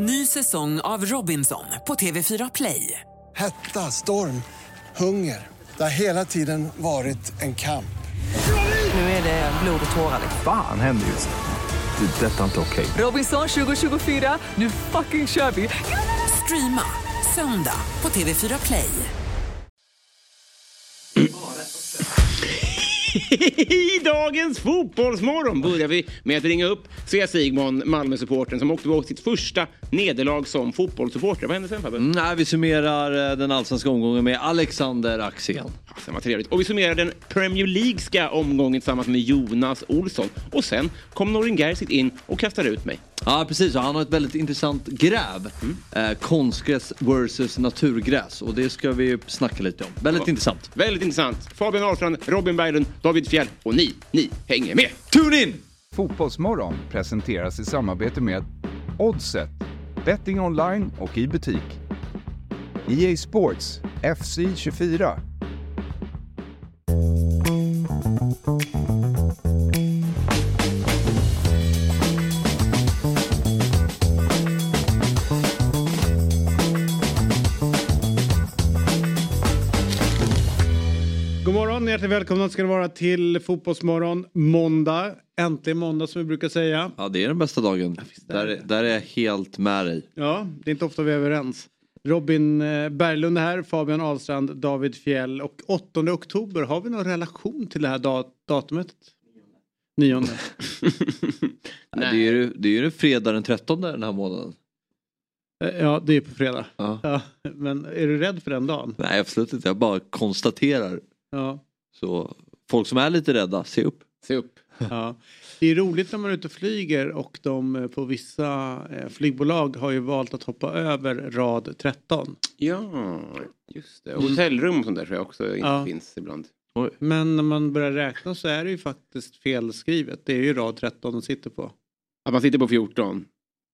Ny säsong av Robinson på TV4 Play. Hetta, storm, hunger. Det har hela tiden varit en kamp. Nu är det blod och tårar. Fan händer just nu. Det. är Detta är inte okej. Robinson 2024, nu fucking kör vi! Streama söndag på TV4 Play. I dagens fotbollsmorgon börjar vi med att ringa upp Svea Sigmon, Malmö-supporten som åkte på sitt första nederlag som fotbollssupporter. Vad hände sen Fabbe? Mm, Nej, vi summerar eh, den allsvenska omgången med Alexander Axén. Sen var trevligt. Och vi summerar den Premier Leagueska omgången tillsammans med Jonas Olsson. Och sen kom Norin Gerzic in och kastade ut mig. Ja, precis. Och han har ett väldigt intressant gräv. Eh, konstgräs versus naturgräs. Och det ska vi snacka lite om. Väldigt Ja. intressant. Väldigt intressant. Fabian Ahlstrand, Robin Berglund, David Fjell och ni, ni hänger med. Tune in! Fotbollsmorgon presenteras i samarbete med Oddset, betting online och i butik. EA Sports, FC 24. Morgon, hjärtligt välkomna ska det vara till Fotbollsmorgon måndag. Äntligen måndag som vi brukar säga. Ja, det är den bästa dagen. Där, där är jag helt med dig. Ja, det är inte ofta vi är överens. Robin eh, Berglund är här, Fabian Ahlstrand, David Fjell och 8 oktober. Har vi någon relation till det här dat- datumet? Nionde. Nej. Det är ju det är ju fredag den 13 den här månaden. Eh, Ja, det är på fredag. Ja. Ja, men är du rädd för den dagen? Nej, absolut inte. Jag bara konstaterar. Ja. Så folk som är lite rädda, se upp. Se upp. Ja. Det är roligt när man är ute och flyger och de eh, på vissa eh, flygbolag har ju valt att hoppa över rad 13. Ja, just det. Och hotellrum och sånt där tror jag också inte Ja. finns ibland. Men när man börjar räkna så är det ju faktiskt felskrivet. Det är ju rad 13 de sitter på. Att man sitter på 14.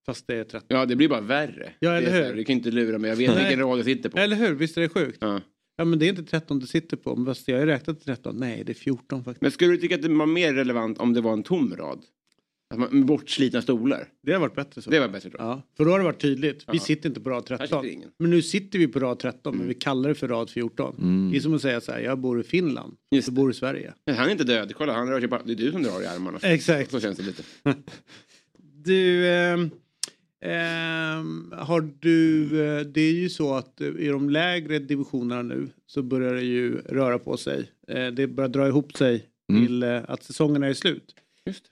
Fast det är 13. Ja, det blir bara värre. Ja, eller hur? Du kan inte lura mig. Jag vet Nej. vilken rad jag sitter på. Eller hur? Visst är det sjukt? Ja. Ja men det är inte 13 du sitter på. Men jag har ju räknat till 13. Nej det är 14 faktiskt. Men skulle du tycka att det var mer relevant om det var en tom rad? Att man, med bortslitna stolar? Det har varit bättre så. Det var bättre jag. Ja, för då har det varit tydligt. Vi Ja. sitter inte på rad Här 13. sitter ingen. Men nu sitter vi på rad 13 men vi kallar det för rad 14. Det är som att säga så här, jag bor i Finland. Just Du bor i Sverige. Men han är inte död. Kolla, han rör sig bara. Det är du som drar i armarna. Exakt. Så känns det lite. Du, ehm, har du, eh, det är ju så att eh, i de lägre divisionerna nu så börjar det ju röra på sig. Eh, det börjar dra ihop sig till eh, att säsongerna är slut. Just.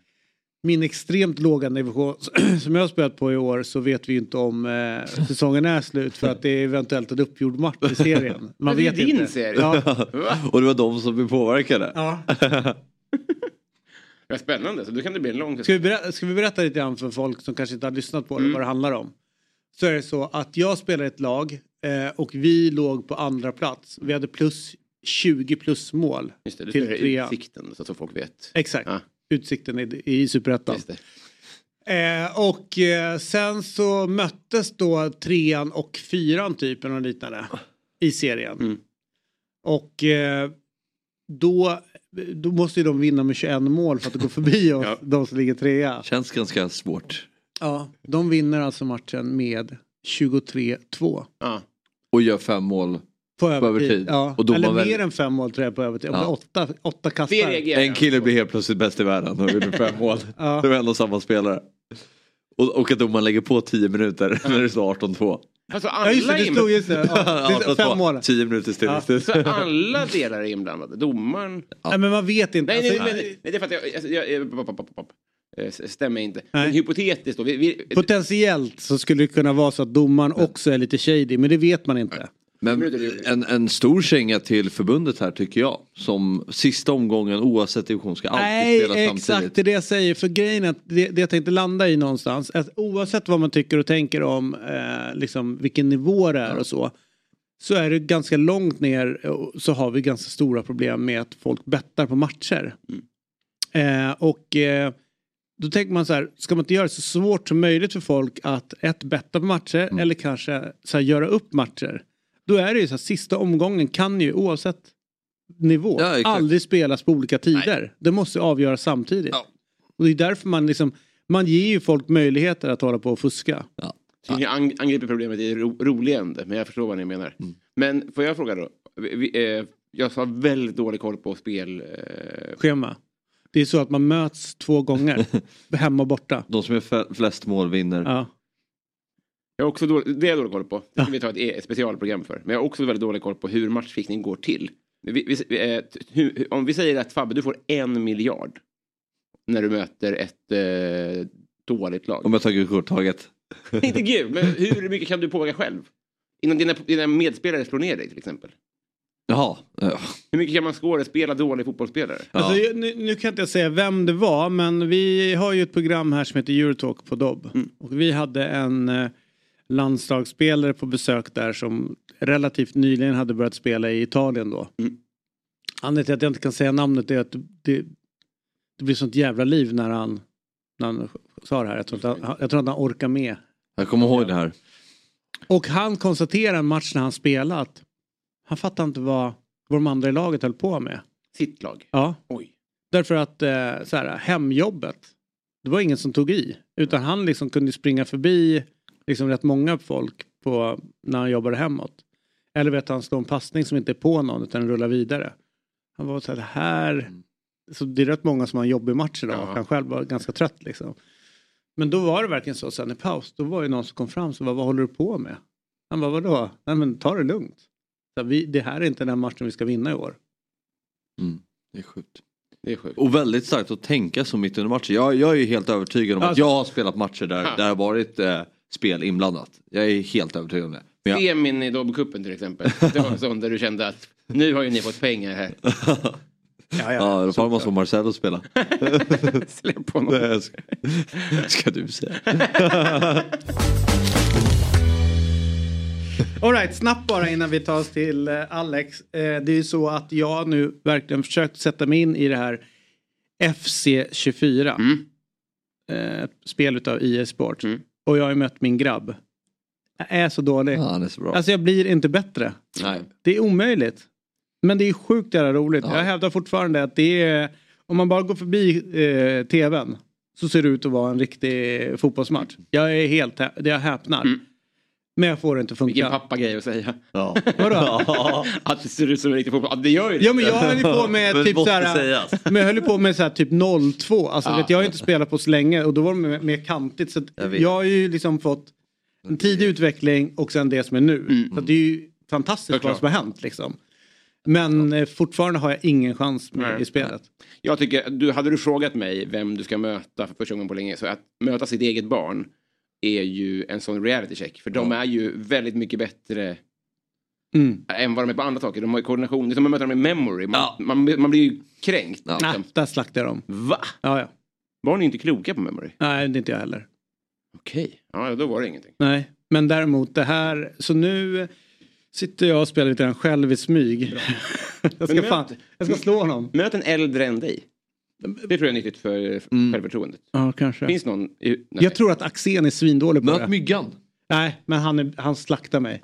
Min extremt låga nivå som jag har spelat på i år så vet vi inte om eh, säsongen är slut för att det är eventuellt en uppgjord match i serien. Man Men det är vet din inte. serie. Ja. Och det var de som blev påverkade. Ja. Vad spännande. Så då kan det bli en lång Ska vi, berätta, ska vi berätta lite grann för folk som kanske inte har lyssnat på det vad det handlar om? Så är det så att jag spelar i ett lag eh, och vi låg på andra plats. Vi hade plus 20 plus mål Just det, till trea. utsikten så att folk vet. Exakt. Ja. Utsikten i, i Superettan. Eh, och eh, sen så möttes då trean och fyran typ eller något liknande i serien. Mm. Och eh, då, då måste ju de vinna med 21 mål för att gå förbi oss, Ja. de som ligger trea. Känns ganska svårt. Ja, de vinner alltså matchen med 23-2. Ja. Och gör fem mål. På övertid. övertid. Ja. Och Eller mer väljer- än fem mål tror jag på övertid. Ja. Åtta, åtta kastar. En kille på. blir helt plötsligt bäst i världen och gjorde fem mål. Ja. Det var ändå samma spelare. Och, och att domaren lägger på 10 minuter när det står 18-2. Alltså Ja just det, alla, det är stod just det. Ja, det fem mål. 10 minuter stillestånd. så alla delar är inblandade. Domaren... Nej men man vet inte. Nej, nej, Alltså, nej, nej, det är för att jag... Alltså, jag, jag pop, pop, pop, pop. Eh, Stämmer inte. Nej. Men hypotetiskt då. Vi, vi, Potentiellt så skulle det kunna vara så att domaren också är lite shady men det vet man inte. Men en, en stor känga till förbundet här tycker jag. Som sista omgången oavsett division ska alltid Nej spela exakt samtidigt. det är det jag säger. För grejen är att det, det jag tänkte landa i någonstans. Att oavsett vad man tycker och tänker om eh, liksom vilken nivå det är och så. Så är det ganska långt ner så har vi ganska stora problem med att folk bettar på matcher. Eh, och eh, då tänker man så här, ska man inte göra det så svårt som möjligt för folk att ett, betta på matcher eller kanske så här, göra upp matcher. Då är det ju så här, sista omgången kan ju oavsett nivå Ja, aldrig spelas på olika tider. Det måste avgöras samtidigt. Ja. Och det är därför man liksom, man ger ju folk möjligheter att hålla på och fuska. Ja. Ni ang- angriper problemet i ro, roligande, men jag förstår vad ni menar. Mm. Men får jag fråga då? Vi, vi, eh, jag har väldigt dålig koll på spel... Eh, Schema. Det är så att man möts två gånger. hemma och borta. De som är fe- flest mål vinner. Ja. Jag har också dålig, det är jag dålig koll på. Det ska vi ta ett, e- ett specialprogram för. Men jag har också väldigt dålig koll på hur matchfixning går till. Vi, vi, eh, hur, om vi säger att Fabbe, du får en miljard när du möter ett eh, dåligt lag. Om jag tar guldkorttaget. Inte gud, men hur mycket kan du påverka själv? Innan dina, dina medspelare slår ner dig till exempel. Jaha. Ja. Hur mycket kan man skådespela dålig fotbollsspelare? Alltså, jag- nu, nu kan inte jag säga vem det var men vi har ju ett program här som heter Eurotalk på Dobb. Och vi hade en eh, landslagsspelare på besök där som relativt nyligen hade börjat spela i Italien då. Mm. Anledningen till att jag inte kan säga namnet är att det, det blir sånt jävla liv när han, när han sa det här. Jag tror, inte jag tror att han orkar med. Jag kommer ihåg det här. Och han konstaterar en match när han spelat. Han fattar inte vad, vad de andra i laget höll på med. Sitt lag? Ja. Oj. Därför att eh, så här, hemjobbet, det var ingen som tog i. Utan han liksom kunde springa förbi liksom rätt många folk på, när han jobbade hemåt. Eller vet han slå en passning som inte är på någon utan rullar vidare. Han var så här, det här... Så det är rätt många som har en jobbig match idag. Ja. Han själv var ganska trött liksom. Men då var det verkligen så sen i paus. Då var det någon som kom fram och sa, vad håller du på med? Han bara, vadå? Nej men ta det lugnt. Så vi, det här är inte den matchen vi ska vinna i år. Mm. Det är sjukt. Det är sjukt. Och väldigt starkt att tänka så mitt under matchen. Jag, jag är ju helt övertygad om att Alltså- jag har spelat matcher där, där det har varit eh, spel inblandat. Jag är helt övertygad om det. Jag, Semin i Dobbcupen till exempel. Det var en sån där du kände att nu har ju ni fått pengar här. ja, då får måste Marcelo spela. Släpp på honom. Det ska, ska du säga. Alright, snabbt bara innan vi tar oss till eh, Alex. Eh, det är ju så att jag nu verkligen försökt sätta mig in i det här FC24. Mm. Eh, spel utav EA Sports. Mm. Och jag har ju mött min grabb. Jag är så dålig. Ja, är så bra. Alltså jag blir inte bättre. Nej. Det är omöjligt. Men det är sjukt jävla roligt. Ja. Jag hävdar fortfarande att det är... Om man bara går förbi eh, tvn så ser det ut att vara en riktig fotbollsmatch. Jag är helt... Jag häpnar. Mm. Men jag får det inte funka. Vilken pappagrej att säga. Ja. Vadå? Ja. Att det ser ut som en riktig fotboll. Ja, det gör ju det. Ja men jag höll ju på med typ sägas. Men jag höll på med såhär typ 02. Alltså Ja. vet, jag har ju inte spelat på så länge och då var det mer, kantigt. Så att Jag jag har ju liksom fått en tidig utveckling och sen det som är nu. Mm. Så att det är ju fantastiskt Såklart. vad som har hänt liksom. Men eh, fortfarande har jag ingen chans med, Nej. i spelet. Jag tycker, du, hade du frågat mig vem du ska möta för första gången på länge så att möta sitt eget barn är ju en sån reality check. För de är ju väldigt mycket bättre Mm. än vad de är på andra saker. De har ju koordination. Det är som att möta dem i memory. Man, Ja. man, man blir ju kränkt. Ja. Nej, där slaktar dem. Va? Ja, ja. Barn är inte kloka på memory. Nej, det är inte jag heller. Okej, ja då var det ingenting. Nej, men däremot det här. Så nu sitter jag och spelar lite grann själv i smyg. jag, ska fan, jag ska slå honom. Möt en äldre än dig. Det tror jag är nyttigt för Mm. självförtroendet. Ja, kanske. Finns någon? I, nej. Jag tror att Axén är svindålig på Möt det. myggan. Nej, men han, är, han slaktar mig.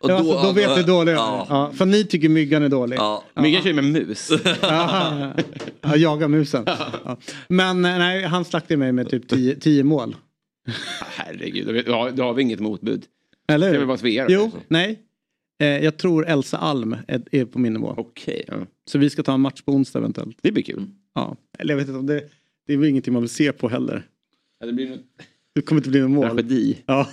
Och Ja, alltså, då vet du dålig ja. Ja, för ni tycker myggan är dålig. Ja. Myggan kör ju med mus. Aha. Jag jagar musen. Ja. Men eh, nej, han slaktade mig med typ 10 mål. Herregud, då, då, har, då har vi inget motbud. Eller hur? Svea då, Jo, kanske? nej. Eh, jag tror Elsa Alm är, är på min nivå. Okej, ja. Så vi ska ta en match på onsdag eventuellt. det blir kul. Ja. Eller jag vet inte om det, det är väl ingenting man vill se på heller. Ja, det blir något Det kommer inte bli någon mål. tragedi. Ja.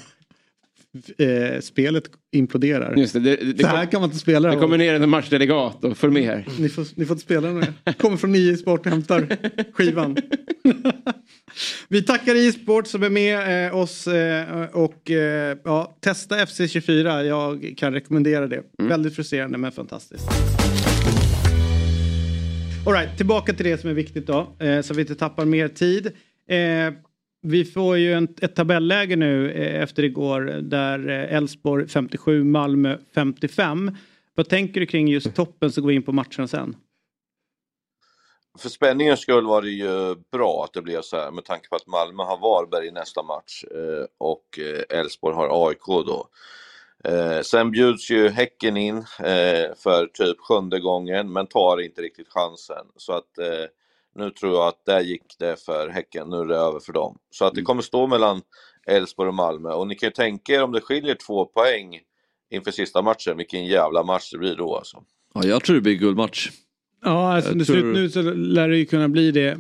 Eh, spelet imploderar. Just det, det, det, Så här kom, kan man inte spela det här. kommer ner en matchdelegat och får med här. Ni får, ni får inte spela nu. Kommer från IE Sport och hämtar skivan. Vi tackar IE Sport som är med eh, oss eh, och eh, ja, testa FC24. Jag kan rekommendera det. Väldigt frustrerande men fantastiskt. Alright, tillbaka till det som är viktigt då. Eh, så vi inte tappar mer tid. Eh, vi får ju en, ett tabelläge nu eh, efter igår där eh, Elfsborg 57, Malmö 55. Vad tänker du kring just toppen så går vi in på matcherna sen? För spänningens skull var det ju bra att det blev så här med tanke på att Malmö har Varberg i nästa match eh, och eh, Elfsborg har AIK då. Eh, sen bjuds ju Häcken in eh, för typ sjunde gången men tar inte riktigt chansen. Så att eh, nu tror jag att där gick det för Häcken, nu är det över för dem. Så att det kommer stå mellan Elfsborg och Malmö. Och ni kan ju tänka er om det skiljer två poäng inför sista matchen, vilken jävla match det blir då alltså. Ja, jag tror det blir guldmatch. Ja, alltså tror- slut nu så lär det ju kunna bli det.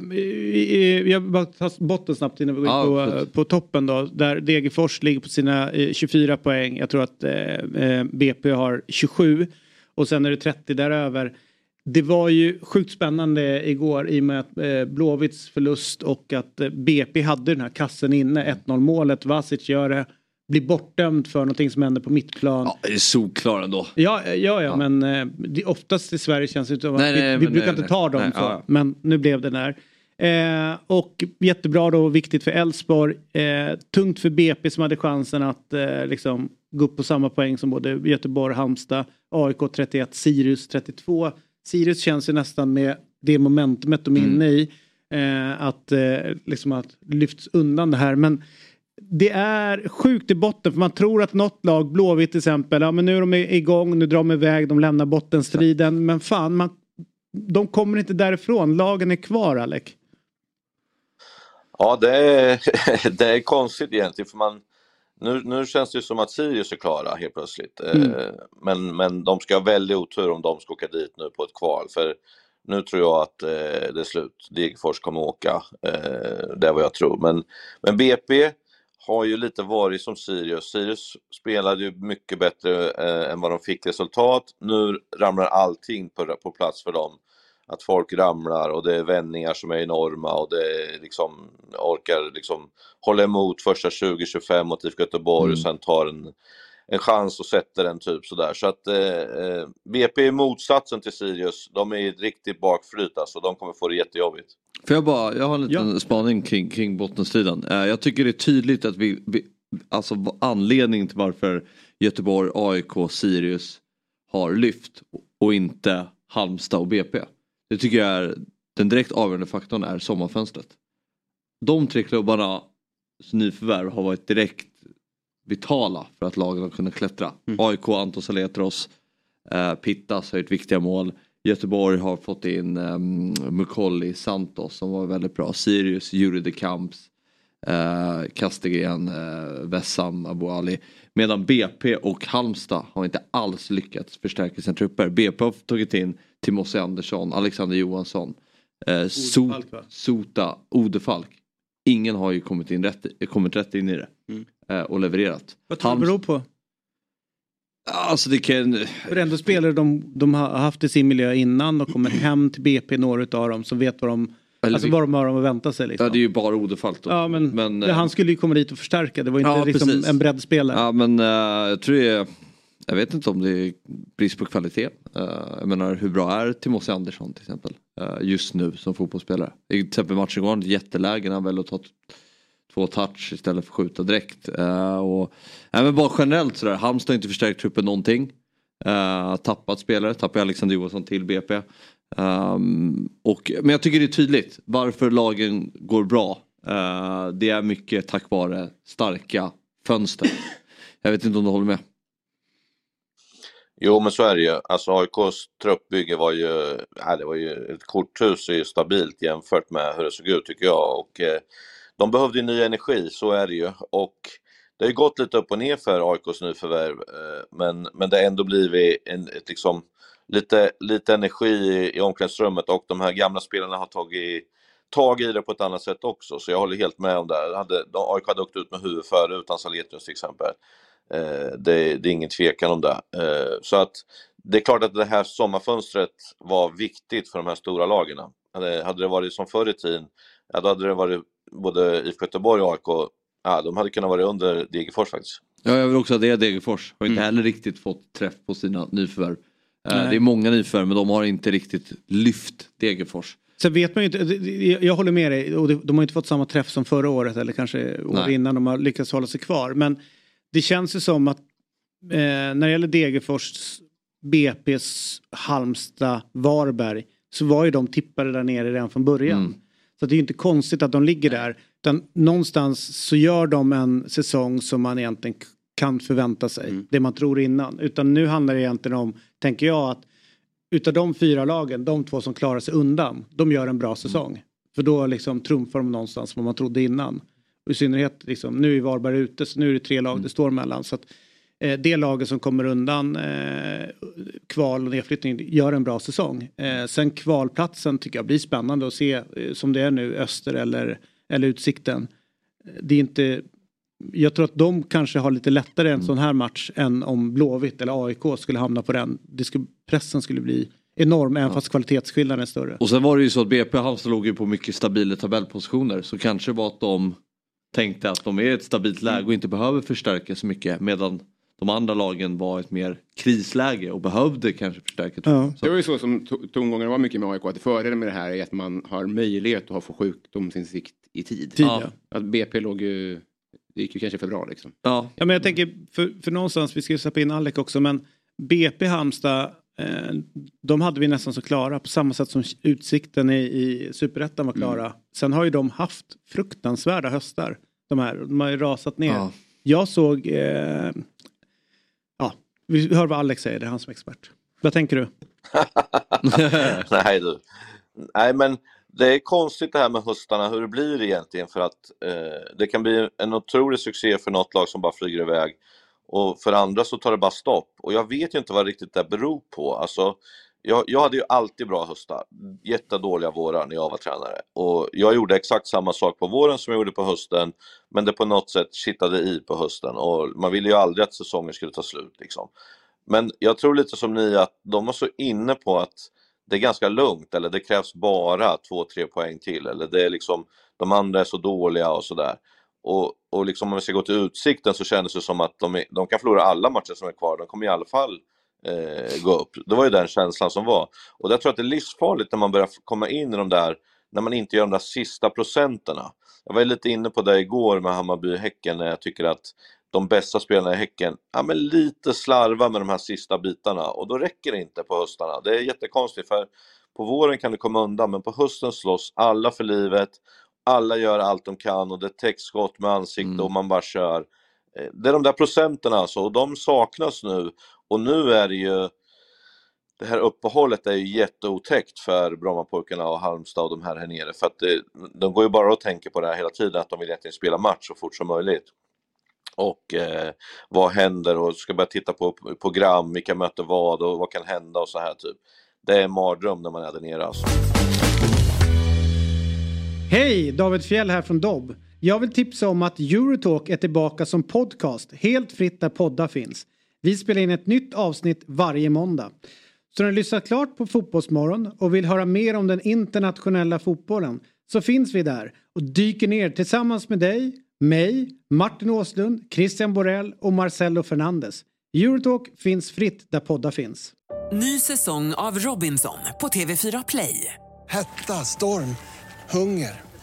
Jag bara tar botten snabbt innan vi går in Ja, på, på toppen då. Där Degerfors ligger på sina eh, 24 poäng. Jag tror att eh, eh, BP har 27. Och sen är det 30 däröver. Det var ju sjukt spännande igår i och med att eh, Blåvitts förlust och att eh, BP hade den här kassen inne. 1-0 målet. Vasic gör det. Blir bortdömd för någonting som händer på mittplan. Ja, det är solklar ändå. Ja, ja, ja, men eh, det, oftast i Sverige känns det som att Nej, vi, nej, vi brukar nej, inte ta dem så. ja. Men nu blev det där. Eh, och jättebra då, viktigt för Elfsborg. Eh, tungt för BP som hade chansen att eh, liksom gå upp på samma poäng som både Göteborg, Halmstad, AIK 31, Sirius 32. Sirius känns ju nästan med det momentumet de är Mm. inne i. Eh, att, eh, liksom att lyfts undan det här. Men det är sjukt i botten för man tror att något lag, Blåvitt till exempel, ja men nu är de igång, nu drar de iväg, de lämnar bottenstriden. Men fan, man, de kommer inte därifrån, lagen är kvar Alec. Ja, det är, det är konstigt egentligen för man nu, nu känns det som att Sirius är klara helt plötsligt. Mm. Eh, Men, men de ska ha väldigt otur om de ska åka dit nu på ett kval. För nu tror jag att eh, det är slut. Degerfors kommer åka. Eh, det är vad jag tror. Men, men BP har ju lite varit som Sirius. Sirius spelade ju mycket bättre eh, än vad de fick resultat. Nu ramlar allting på, på plats för dem. Att folk ramlar och det är vändningar som är enorma och det är liksom orkar liksom hålla emot första 20-25 mot IFK Göteborg och sen tar en, en chans och sätter den typ sådär. Så att eh, eh, BP är motsatsen till Sirius. De är i ett riktigt bakflyt alltså. De kommer få det jättejobbigt. Får jag bara, jag har en liten spaning kring, kring bottenstriden. Eh, jag tycker det är tydligt att vi, vi alltså anledningen till varför Göteborg, AIK, Sirius har lyft och inte Halmstad och BP. Det tycker jag är den direkt avgörande faktorn är sommarfönstret. De tre klubbarna nyförvärv har varit direkt vitala för att lagen har kunnat klättra. AIK, Anton Saletros, eh, Pittas har gjort viktiga mål. Göteborg har fått in um, Mukolli Santos som var väldigt bra. Sirius, Juri de Camps, eh, Kastegren, eh, Vessam, Abu Ali. Medan BP och Halmstad har inte alls lyckats förstärka sina trupper. BP har tagit in Timossi Andersson, Alexander Johansson, so- Odefalk, va? Sota, Odefalk. Ingen har ju kommit, in rätt, kommit rätt in i det eh, och levererat. Vad tror du det beror på? Alltså det kan... För ändå spelare de, de har haft i sin miljö innan och kommer hem till BP, några utav dem, som vet vad de, Eller alltså vi- vad de har att vänta sig. Liksom. Ja det är ju bara Odefalk då. Ja, men, Men, ja, eh, han skulle ju komma dit och förstärka, det var inte Ja, liksom precis. en breddspelare. Ja men eh, jag tror det är, jag vet inte om det är brist på kvalitet. Eh, jag menar hur bra är Timossi Andersson till exempel eh, just nu som fotbollsspelare. I till exempel matchen igår, jätteläge när han väljer att ta två touch istället för att skjuta direkt. Uh, och, nej, men bara generellt sådär, Halmstad har inte förstärkt truppen någonting. Uh, tappat spelare, tappade Alexander Johansson till BP. Um, ehm, och, men jag tycker det är tydligt varför lagen går bra. Uh, det är mycket tack vare starka fönster. Jag vet inte om du håller med? Jo men så är det ju. Alltså AIKs truppbygge var ju, ja, det var ju ett korthus är ju stabilt jämfört med hur det såg ut tycker jag. Och eh, de behövde ju ny energi, så är det ju. Och det har ju gått lite upp och ner för AIKs nyförvärv. Eh, men, men det har ändå blivit en, ett liksom, lite, lite energi i, i omklädningsrummet och de här gamla spelarna har tagit tag i det på ett annat sätt också. Så jag håller helt med om det. Hade, de, AIK hade åkt ut med huvudet före utan Saletrius till exempel. Eh, det, det är ingen tvekan om det. Eh, så att det är klart att det här sommarfönstret var viktigt för de här stora lagen. Hade, hade det varit som förr i tiden, ja, då hade det varit både IFK Göteborg och AIK, ja, de hade kunnat vara under Degerfors faktiskt. Ja, jag vill också att det är Degerfors. Har inte heller riktigt fått träff på sina nyförvärv. Eh, Nej. det är många nyförvärv men de har inte riktigt lyft Degerfors. Sen vet man ju inte, jag håller med dig, och det- de har inte fått samma träff som förra året eller kanske år innan de har lyckats hålla sig kvar. Men det känns ju som att eh, när det gäller Degerfors, BP's, Halmstad, Varberg så var ju de tippade där nere redan från början. Mm. Så det är ju inte konstigt att de ligger där. Utan någonstans så gör de en säsong som man egentligen kan förvänta sig. Det man tror innan. Utan nu handlar det egentligen om, tänker jag, att utav de fyra lagen, de två som klarar sig undan, de gör en bra säsong. För då liksom trumfar de någonstans vad man trodde innan. Och I synnerhet liksom, nu är Varberg ute så nu är det tre lag det står mellan. Så att, det laget som kommer undan eh, kval och nedflyttning gör en bra säsong. Eh, sen kvalplatsen tycker jag blir spännande att se eh, som det är nu, Öster eller, eller Utsikten. Det är inte jag tror att de kanske har lite lättare en sån här match än om Blåvitt eller AIK skulle hamna på den. Det skulle, pressen skulle bli enorm även fast kvalitetsskillnaden är större. Och sen var det ju så att BP Halmstad låg ju på mycket stabila tabellpositioner så kanske var att de tänkte att de är i ett stabilt läge och inte behöver förstärka så mycket medan de andra lagen var ett mer krisläge och behövde kanske förstärka. Ja. Det var ju så som to- tongångarna var mycket med AIK, att fördelen med det här är att man har möjlighet att få sjukdomsinsikt i tid. Tid, Ja. ja. Att BP låg ju, det gick ju kanske för bra liksom. Ja, Ja men jag tänker för, för någonstans, vi ska ju släppa in Alec också men BP Halmstad eh, de hade vi nästan så klara på samma sätt som Utsikten i, i Superettan var klara. Sen har ju de haft fruktansvärda höstar. De här, de har ju rasat ner. Ja. Jag såg, eh, vi hör vad Alex säger, det är han som är expert. Vad tänker du? Nej du. Nej men det är konstigt det här med höstarna hur det blir egentligen för att eh, det kan bli en otrolig succé för något lag som bara flyger iväg och för andra så tar det bara stopp och jag vet ju inte vad riktigt det beror på. Alltså, jag, jag hade ju alltid bra höstar, jättedåliga vårar när jag var tränare och jag gjorde exakt samma sak på våren som jag gjorde på hösten men det på något sätt kittade i på hösten och man ville ju aldrig att säsongen skulle ta slut liksom. Men jag tror lite som ni att de var så inne på att det är ganska lugnt eller det krävs bara två, tre poäng till eller det är liksom de andra är så dåliga och sådär. Och, och liksom om vi ska gå till Utsikten så kändes det som att de, är, de kan förlora alla matcher som är kvar, de kommer i alla fall eh, gå upp. Det var ju den känslan som var. Och jag tror att det är livsfarligt när man börjar komma in i de där, när man inte gör de där sista procenterna. Jag var lite inne på det igår med Hammarby-Häcken när jag tycker att de bästa spelarna i Häcken, ja men lite slarva med de här sista bitarna och då räcker det inte på höstarna. Det är jättekonstigt för på våren kan det komma undan men på hösten slåss alla för livet, alla gör allt de kan och det täcks skott med ansikte Mm. och man bara kör. Eh, det är de där procenten alltså och de saknas nu och nu är det ju det här uppehållet är ju jätteotäckt för Brommapojkarna och Halmstad och de här här nere för att det, de går ju bara och tänker på det här hela tiden att de vill egentligen spela match så fort som möjligt. Och eh, vad händer och ska börja titta på program, vilka möter vad och vad kan hända och så här typ. Det är en mardröm när man är där nere alltså. Hej! David Fjell här från Dobb. Jag vill tipsa om att Eurotalk är tillbaka som podcast helt fritt där poddar finns. Vi spelar in ett nytt avsnitt varje måndag. Så när du lyssnat klart på Fotbollsmorgon och vill höra mer om den internationella fotbollen så finns vi där och dyker ner tillsammans med dig, mig, Martin Åslund, Christian Borell och Marcelo Fernandes. Eurotalk finns fritt där poddar finns. Ny säsong av Robinson på TV4 Play. Hetta, storm, hunger.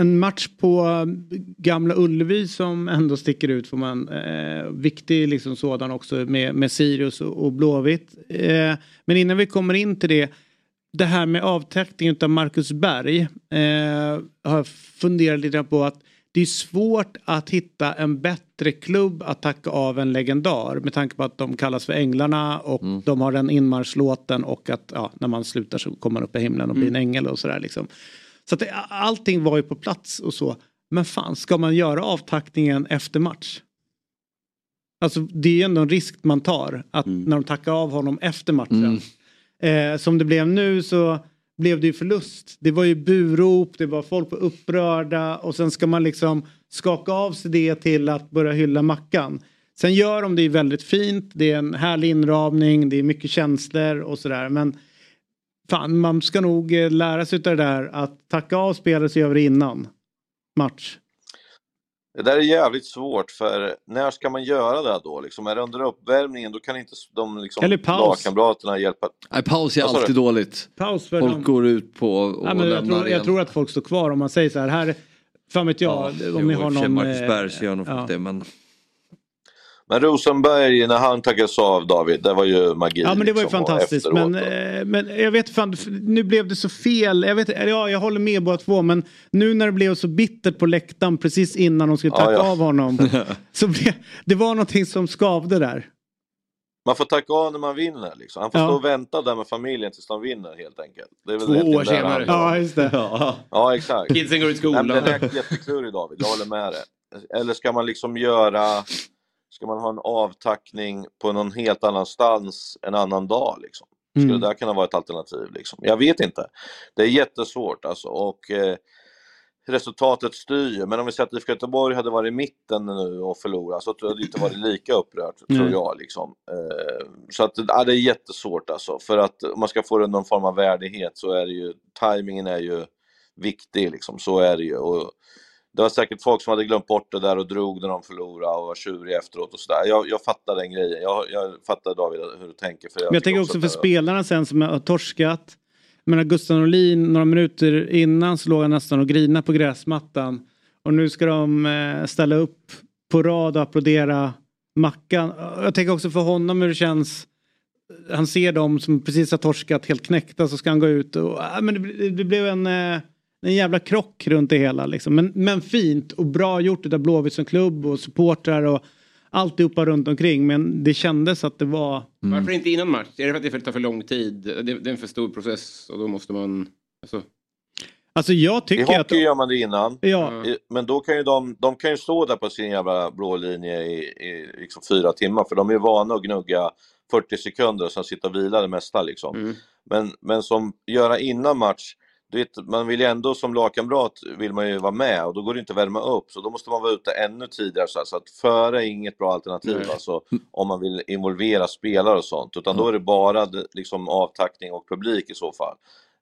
en match på Gamla Ullevi som ändå sticker ut får man. Eh, viktig liksom sådan också med, med Sirius och, och Blåvitt. Eh, men innan vi kommer in till det. Det här med avtäckningen av Marcus Berg. Eh, har jag funderat lite på att det är svårt att hitta en bättre klubb att tacka av en legendar med tanke på att de kallas för Änglarna och de har den inmarschlåten och att ja, när man slutar så kommer man upp i himlen och blir en ängel och sådär liksom. Så att det, allting var ju på plats och så. Men fan, ska man göra avtackningen efter match? Alltså det är ju ändå en risk man tar att när de tackar av honom efter matchen. Eh, som det blev nu så blev det ju förlust. Det var ju burop, det var folk var upprörda och sen ska man liksom skaka av sig det till att börja hylla Mackan. Sen gör de det ju väldigt fint, det är en härlig inramning, det är mycket känslor och sådär men fan man ska nog eh, lära sig av det där att tacka av spelare så gör vi det innan match. Det där är jävligt svårt för när ska man göra det då? Liksom, är det under uppvärmningen då kan inte de liksom, Eller paus. lagkamraterna hjälpa. Nej, paus är alltid dåligt. Paus för Folk dem. går ut på och Ja, men jag, tror, jag tror att folk står kvar om man säger så här. här fan vet jag. Ja, om jo, ni har någon... Marcus eh, Berg gör nog ja. det men Men Rosenberg, när han tackades av David, det var ju magi. Ja men det var ju liksom, fantastiskt. Men, eh, men jag vet fan, nu blev det så fel. Jag, vet, ja, jag håller med båda två men nu när det blev så bittert på läktaren precis innan de skulle Ja, tacka ja. av honom. så blev, det var någonting som skavde där. Man får tacka av när man vinner. Liksom. Han får Ja. stå och vänta där med familjen tills de vinner helt enkelt. Det är väl Två år det senare. Ja just det. Ja, exakt. Kidsen går i Nej, skolan. men den är jätteklurig David, jag håller med dig. Eller ska man liksom göra, ska man ha en avtackning på någon helt annanstans en annan dag liksom? Skulle Mm. det där kunna vara ett alternativ liksom? Jag vet inte. Det är jättesvårt alltså och eh, resultatet styr. Men om vi säger att IFK Göteborg hade varit i mitten nu och förlorat så tror jag det inte varit lika upprört, tror Mm. jag liksom. Eh, så att ja, det är jättesvårt alltså. För att om man ska få någon form av värdighet så är det ju, tajmingen är ju viktig liksom, så är det ju. Och det var säkert folk som hade glömt bort det där och drog när de förlorade och var tjuriga efteråt och sådär. Jag, jag fattar den grejen. Jag, jag fattar David hur du tänker. För jag, Men jag tänker också att för spelarna sen som har torskat. Jag menar Gustav Norlin, några minuter innan så låg han nästan och grina på gräsmattan. Och nu ska de eh, ställa upp på rad och applådera Mackan. Jag tänker också för honom hur det känns. Han ser dem som precis har torskat helt knäckta så ska han gå ut och äh, men det, det blev en, eh, en jävla krock runt det hela liksom. Men, men fint och bra gjort av Blåvitt som klubb och supportrar och alltihopa runt omkring. Men det kändes att det var Varför inte innan match? Är det för att det tar för lång tid? Det, det är en för stor process och då måste man... Alltså, Alltså jag I tycker att... hockey gör man det innan. Ja. I- Men då kan ju de, de kan ju stå där på sin jävla blå linje i, i liksom fyra timmar för de är ju vana att gnugga 40 sekunder och sen sitta och vila det mesta liksom. mm. Men, men som göra innan match, vet, man vill ju ändå som lagkamrat vill man ju vara med och då går det inte att värma upp så då måste man vara ute ännu tidigare så, här, så att före är inget bra alternativ Nej. alltså om man vill involvera spelare och sånt utan då är det bara liksom avtackning och publik i så fall.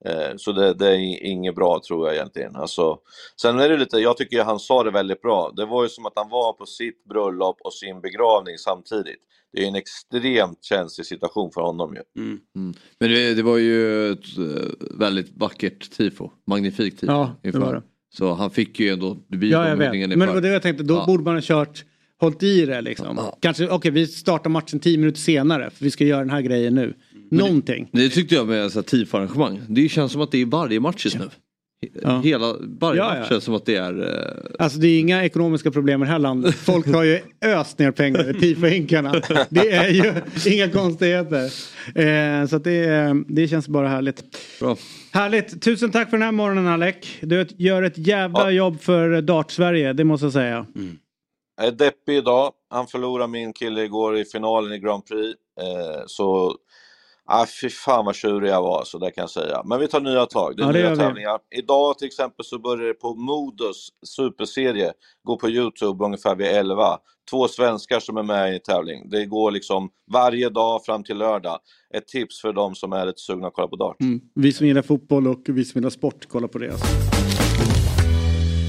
Eh, Så det, det är inget bra tror jag egentligen. Alltså, sen är det lite, jag tycker han sa det väldigt bra. Det var ju som att han var på sitt bröllop och sin begravning samtidigt. Det är en extremt känslig situation för honom ju. mm. Men det, det var ju ett eh, väldigt vackert tifo. Magnifikt tifo. Ja, det inför. var det. Så han fick ju ändå, Ja, jag vet. omgången Men det inför. var det jag tänkte, då Ja. borde man ha kört, hållit i det liksom. Ja. Kanske, okej vi startar matchen tio minuter senare för vi ska göra den här grejen nu. Någonting. Det tyckte jag med så här tifo-arrangemang. Det känns som att det är varje match just nu. Ja. Hela, varje Ja, match ja. känns som att det är... eh, Alltså det är inga ekonomiska problem i det här landet. Folk har ju öst ner pengar i tifo-hinkarna. Det är ju inga konstigheter. Eh, så att det, det känns bara härligt. Bra. Härligt. Tusen tack för den här morgonen Alec. Du gör ett jävla jobb för Dart-Sverige, det måste jag säga. Jag är deppig idag. Han förlorade min kille igår i finalen i Grand Prix. Eh, så, ah, fy fan vad tjurig jag var, så det kan jag säga. Men vi tar nya tag. Det är Ja, det nya tävlingar. Idag till exempel så börjar det på Modus superserie. Gå på Youtube ungefär vid 11. Två svenskar som är med i tävling. Det går liksom varje dag fram till lördag. Ett tips för de som är lite sugna att kolla på dart. Mm. Vi som gillar fotboll och vi som gillar sport, kolla på det. Alltså.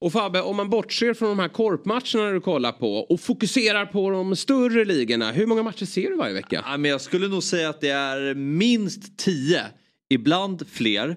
Och Fabbe, om man bortser från de här korpmatcherna du kollar på och fokuserar på de större ligorna. Hur många matcher ser du varje vecka? Ja, men jag skulle nog säga att det är minst tio, ibland fler.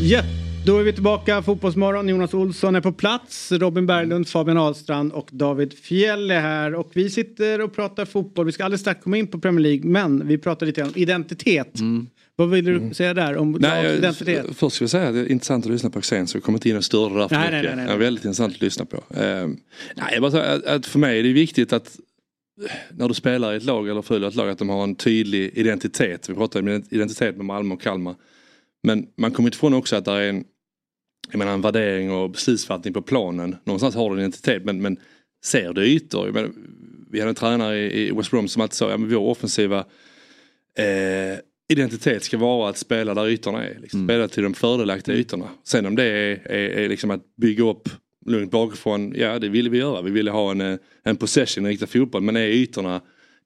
Ja, Då är vi tillbaka, Fotbollsmorgon. Jonas Olsson är på plats. Robin Berglund, Fabian Ahlstrand och David Fjell är här. Och vi sitter och pratar fotboll. Vi ska alldeles strax komma in på Premier League. Men vi pratar lite om identitet. Vad vill du säga där om Nej, jag, identitet? först ska jag säga att det är intressant att lyssna på Axén så jag kommer inte in och störa det där för Nej, mycket. nej, nej, nej. Det är väldigt intressant att lyssna på. Eh, nej, bara säger att, att för mig är det viktigt att när du spelar i ett lag eller följer ett lag att de har en tydlig identitet. Vi pratar om identitet med Malmö och Kalmar. Men man kommer inte ifrån också att det är en, jag menar, en värdering och beslutsfattning på planen. Någonstans har du en identitet men, men ser du ytor? Menar, vi hade en tränare i i West Brom som alltid sa att ja, vår offensiva eh, identitet ska vara att spela där ytorna är. Liksom. Spela till de fördelaktiga ytorna. Sen om det är, är, är liksom att bygga upp lugnt bakifrån, ja det ville vi göra. Vi ville ha en, eh, en possession riktad fotboll men är ytorna,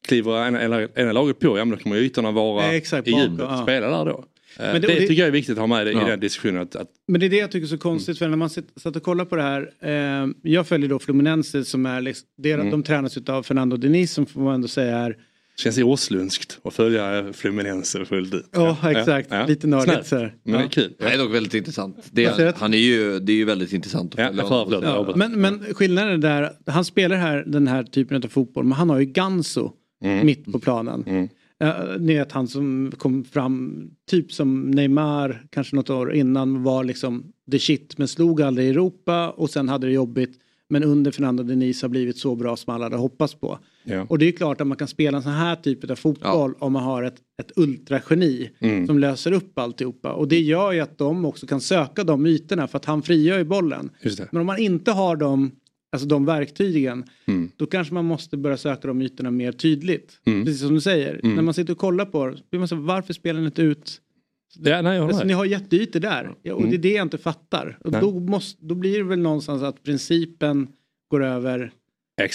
kliver ena, ena, laget på, ja men då kommer ytorna vara Ja, exakt, i djupet. ja. Spela där då. Eh, Men det- det, det- tycker jag är viktigt att ha med i Ja. den diskussionen. Att, att, Men det är det jag tycker är så konstigt för när man satt och kollade på det här. Eh, jag följer då Fluminense som är, liksom, det, Mm. de tränas av Fernando Diniz som får man ändå säga är känns det åslundskt att följa Fluminense fullt ut. Ja, exakt. Lite nördigt så här. Men det är Ja. kul. Det är dock väldigt intressant. Det är, han är ju, det är ju väldigt intressant att följa honom. Ja, men, men skillnaden är där, han spelar här, den här typen av fotboll men han har ju Ganso Mm. mitt på planen. Uh, ni vet han som kom fram, typ som Neymar kanske något år innan var liksom the shit men slog aldrig i Europa och sen hade det jobbigt. Men under Fernando Diniz har blivit så bra som alla hade hoppats på. Ja. Och det är klart att man kan spela en sån här typ av fotboll om man har ett, ett ultrageni Mm. som löser upp alltihopa. Och det gör ju att de också kan söka de ytorna för att han frigör ju bollen. Men om man inte har de, alltså de verktygen Mm. då kanske man måste börja söka de ytorna mer tydligt. Mm. Precis som du säger. Mm. När man sitter och kollar på det, blir man så, varför spelar ni inte ut? Ja, nej, alltså, ni har jätteytor där. Ja, och Mm. det är det jag inte fattar. Och då, måste, då blir det väl någonstans att principen går över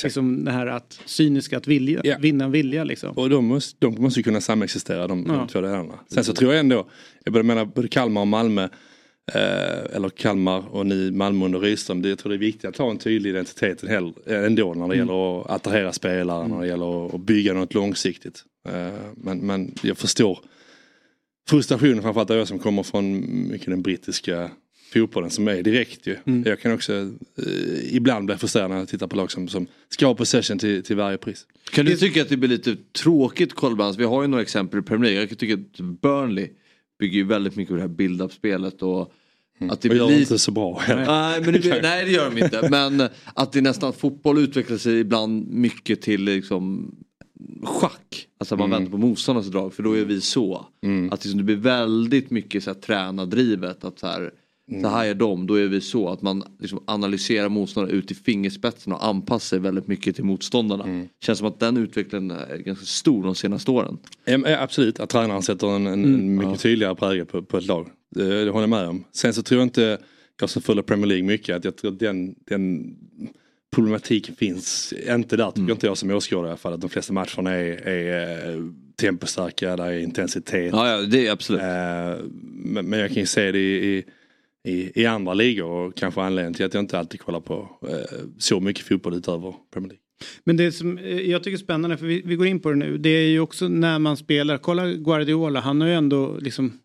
liksom det här att cyniska att vilja, Ja. vinna en vilja liksom. Och de måste, de måste ju kunna samexistera de, Ja. de två delarna. Sen så tror jag ändå, jag menar både Kalmar och Malmö, eh, eller Kalmar och ni Malmö under Rydström, det, jag tror det är viktigt att ha en tydlig identitet eh, ändå när det Mm. gäller att attrahera spelare, när det gäller att- bygga något långsiktigt. Eh, men, men jag förstår frustrationen framförallt jag som kommer från mycket den brittiska fotbollen som är direkt ju. Mm. Jag kan också eh, ibland bli frustrerad när jag tittar på lag som, som ska ha possession till, till varje pris. Kan du tycka att det blir lite tråkigt kollbalans? Vi har ju några exempel i Premier League. Jag kan tycka att Burnley bygger ju väldigt mycket på det här build-up-spelet och att det Och gör blir inte så bra heller. Nej, men det, blir- nej det gör de inte. Men att det nästan fotboll utvecklar sig ibland mycket till liksom schack. Alltså man Mm. väntar på motståndarnas drag för då är vi så. Att liksom det blir väldigt mycket så här tränardrivet. Att så här, så här är de, då är vi så. Att man liksom analyserar motståndare ut i fingerspetsen och anpassar sig väldigt mycket till motståndarna. Känns som att den utvecklingen är ganska stor de senaste åren. Ja, absolut, att tränaren sätter en, en, en mycket tydligare prägel på, på ett lag. Det, det håller jag med om. Sen så tror jag inte, jag som följer Premier League mycket, att jag tror att den, den problematiken finns inte där tycker inte jag som åskådare i alla fall. Att de flesta matcherna är, är eh, tempostarka, där är intensitet. Ja, ja det är absolut. Eh, men, men jag kan ju se det i, i, i, i andra ligor och kanske anledningen till att jag inte alltid kollar på eh, så mycket fotboll utöver Premier League. Men det som eh, jag tycker är spännande, för vi, vi går in på det nu, det är ju också när man spelar, kolla Guardiola, han har ju ändå liksom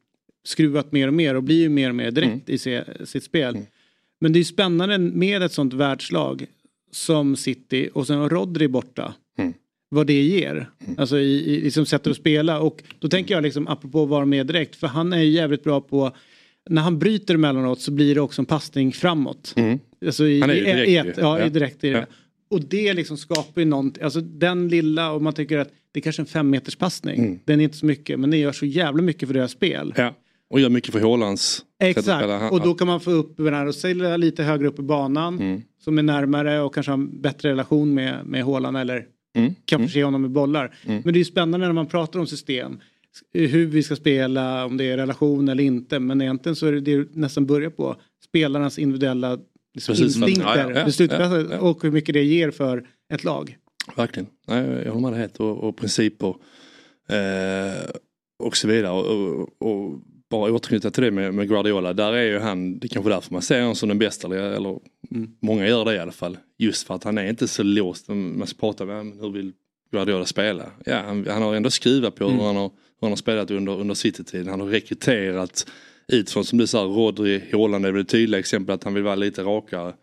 skruvat mer och mer och blir ju mer och mer direkt i se, sitt spel. Men det är ju spännande med ett sånt världslag som City och sen Rodri borta. Vad det ger. Alltså i, i liksom sättet att spela och då tänker jag liksom apropå att vara med direkt för han är ju jävligt bra på när han bryter emellanåt så blir det också en passning framåt. Alltså i, Han är ju i, direkt i ett, ja, Ja. i direkt i det. Ja. Och det liksom skapar ju någonting, alltså den lilla och man tycker att det är kanske en fem meters passning. Mm. Den är inte så mycket men det gör så jävla mycket för deras spel. Ja. Och gör mycket för att Exakt, och då kan man få upp den här och sälja lite högre upp i banan. Mm. Som är närmare och kanske har en bättre relation med, med Haaland eller Mm. kan förse honom med bollar. Mm. Men det är ju spännande när man pratar om system. Hur vi ska spela, om det är relation eller inte. Men egentligen så är det, det nästan börjar på spelarnas individuella liksom, Beslutsfattning. instinkter. Ja, ja, ja. Och hur mycket det ger för ett lag. Verkligen. Nej, jag håller med dig helt och, och principer eh, och så vidare. Och, och, och bara återknyta till det med, med Guardiola. Där är ju han, det är kanske därför man ser honom som den bästa. Eller, eller många gör det i alla fall. Just för att han är inte så låst. Man ska prata med honom, hur vill Guardiola spela? Ja, han, han har ändå skruvat på hur, han har, hur han har spelat under, under City-tiden. Han har rekryterat utifrån som du sa, Rodri, Haaland är väl ett tydligt exempel att han vill vara lite rakare.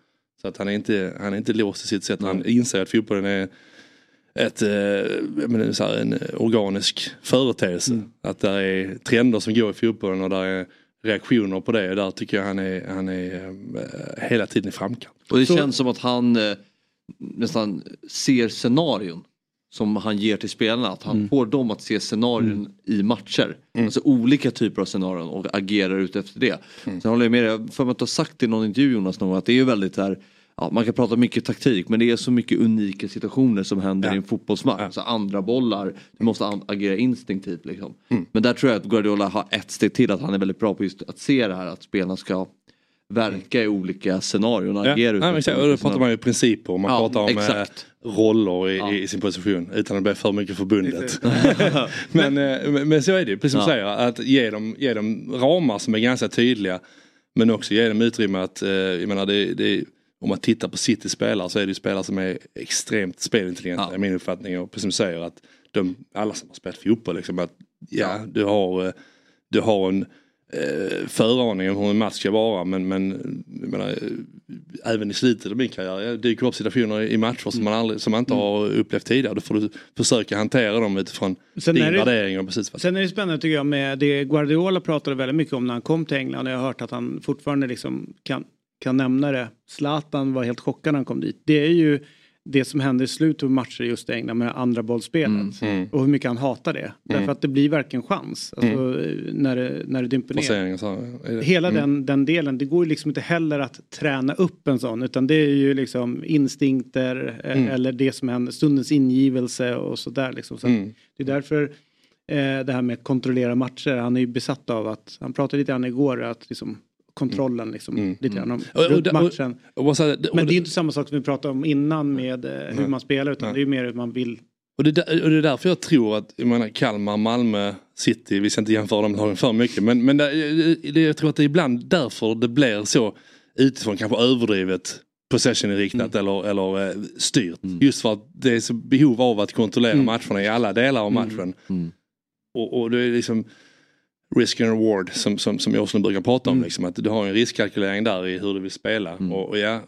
Så att han är inte, han är inte låst i sitt sätt. Han inser att fotbollen är ett, eh, menar, så här, en organisk företeelse. Mm. Att det är trender som går i fotbollen och där är reaktioner på det. Där tycker jag han är, han är eh, hela tiden i framkant. Och det känns som att han eh, nästan ser scenarion som han ger till spelarna. Att han Mm. får dem att se scenarion i matcher. Alltså olika typer av scenarion och agerar ut efter det. Mm. Sen håller jag med dig, för att du har sagt i någon intervju Jonas någon att det är ju väldigt här Ja, man kan prata mycket taktik men det är så mycket unika situationer som händer i en fotbollsmatch. Alltså andra bollar, du måste agera instinktivt. Liksom. Mm. Men där tror jag att Guardiola har ett steg till att han är väldigt bra på just att se det här att spelarna ska verka i olika scenarion Ja, agera exakt. då pratar man ju principer och man Ja, pratar om exakt. eh, roller i, i sin position utan att bli för mycket förbundet. men, eh, men, men så är det ju, precis som Ja. du säger, att ge dem, ge dem ramar som är ganska tydliga. Men också ge dem utrymme att, eh, jag menar det, det, om man tittar på City spelare så är det ju spelare som är extremt spelintelligenta i min uppfattning. Och precis som du säger att de, alla som har spelat fotboll liksom att ja, du har, du har en eh, föraning om hur en match ska vara men, men menar, även i slutet av min karriär jag dyker upp situationer i matcher som man, aldrig, som man inte har upplevt tidigare. Då får du försöka hantera dem utifrån Sen din det- värdering och precis vad Sen är det spännande tycker jag med det Guardiola pratade väldigt mycket om när han kom till England och jag har hört att han fortfarande liksom kan, kan nämna det. Zlatan var helt chockad när han kom dit. Det är ju det som händer i slutet av matcher just i England med andra bollspelet. Mm. Och hur mycket han hatar det. Därför att det blir verkligen chans. Alltså, när, det, när det dimper ner. Så är det. Hela Mm. den, den delen, det går ju liksom inte heller att träna upp en sån utan det är ju liksom instinkter eh, Mm. eller det som händer, stundens ingivelse och sådär liksom. Så Mm. Det är därför eh, det här med att kontrollera matcher, han är ju besatt av att, han pratade lite grann igår att liksom kontrollen liksom, lite grann Mm. Runt matchen. Men det är ju inte samma sak som vi pratade om innan med eh, hur man spelar utan det är ju mer hur man vill. Och det, där- och det är därför jag tror att jag menar, Kalmar, Malmö, City, vi ska inte jämföra dem lagen för mycket men, men det, det, jag tror att det är ibland därför det blir så utifrån kanske överdrivet possession-inriktat eller, eller eh, styrt. Just för att det är så behov av att kontrollera matcherna i alla delar av matchen. Och, och det är liksom risk and reward som, som, som jag också brukar prata om. Liksom, att du har en riskkalkylering där i hur du vill spela. Och, och ja,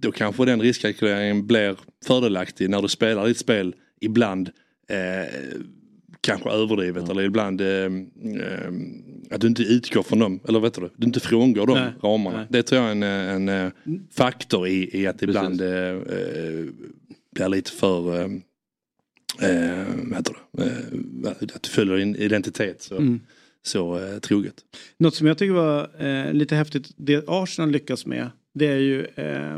då kanske den riskkalkyleringen blir fördelaktig när du spelar ditt spel ibland eh, kanske överdrivet eller ibland eh, eh, att du inte utgår från dem, eller vet du, du inte frångår de Nej, ramarna. nej. Det tror jag är en, en eh, faktor i, i att ibland eh, eh, blir lite för eh, eh, vad heter det? Eh, att du följer din identitet så, Mm. Så eh, troget. Något som jag tycker var eh, lite häftigt, det Arsenal lyckas med, det är ju, eh,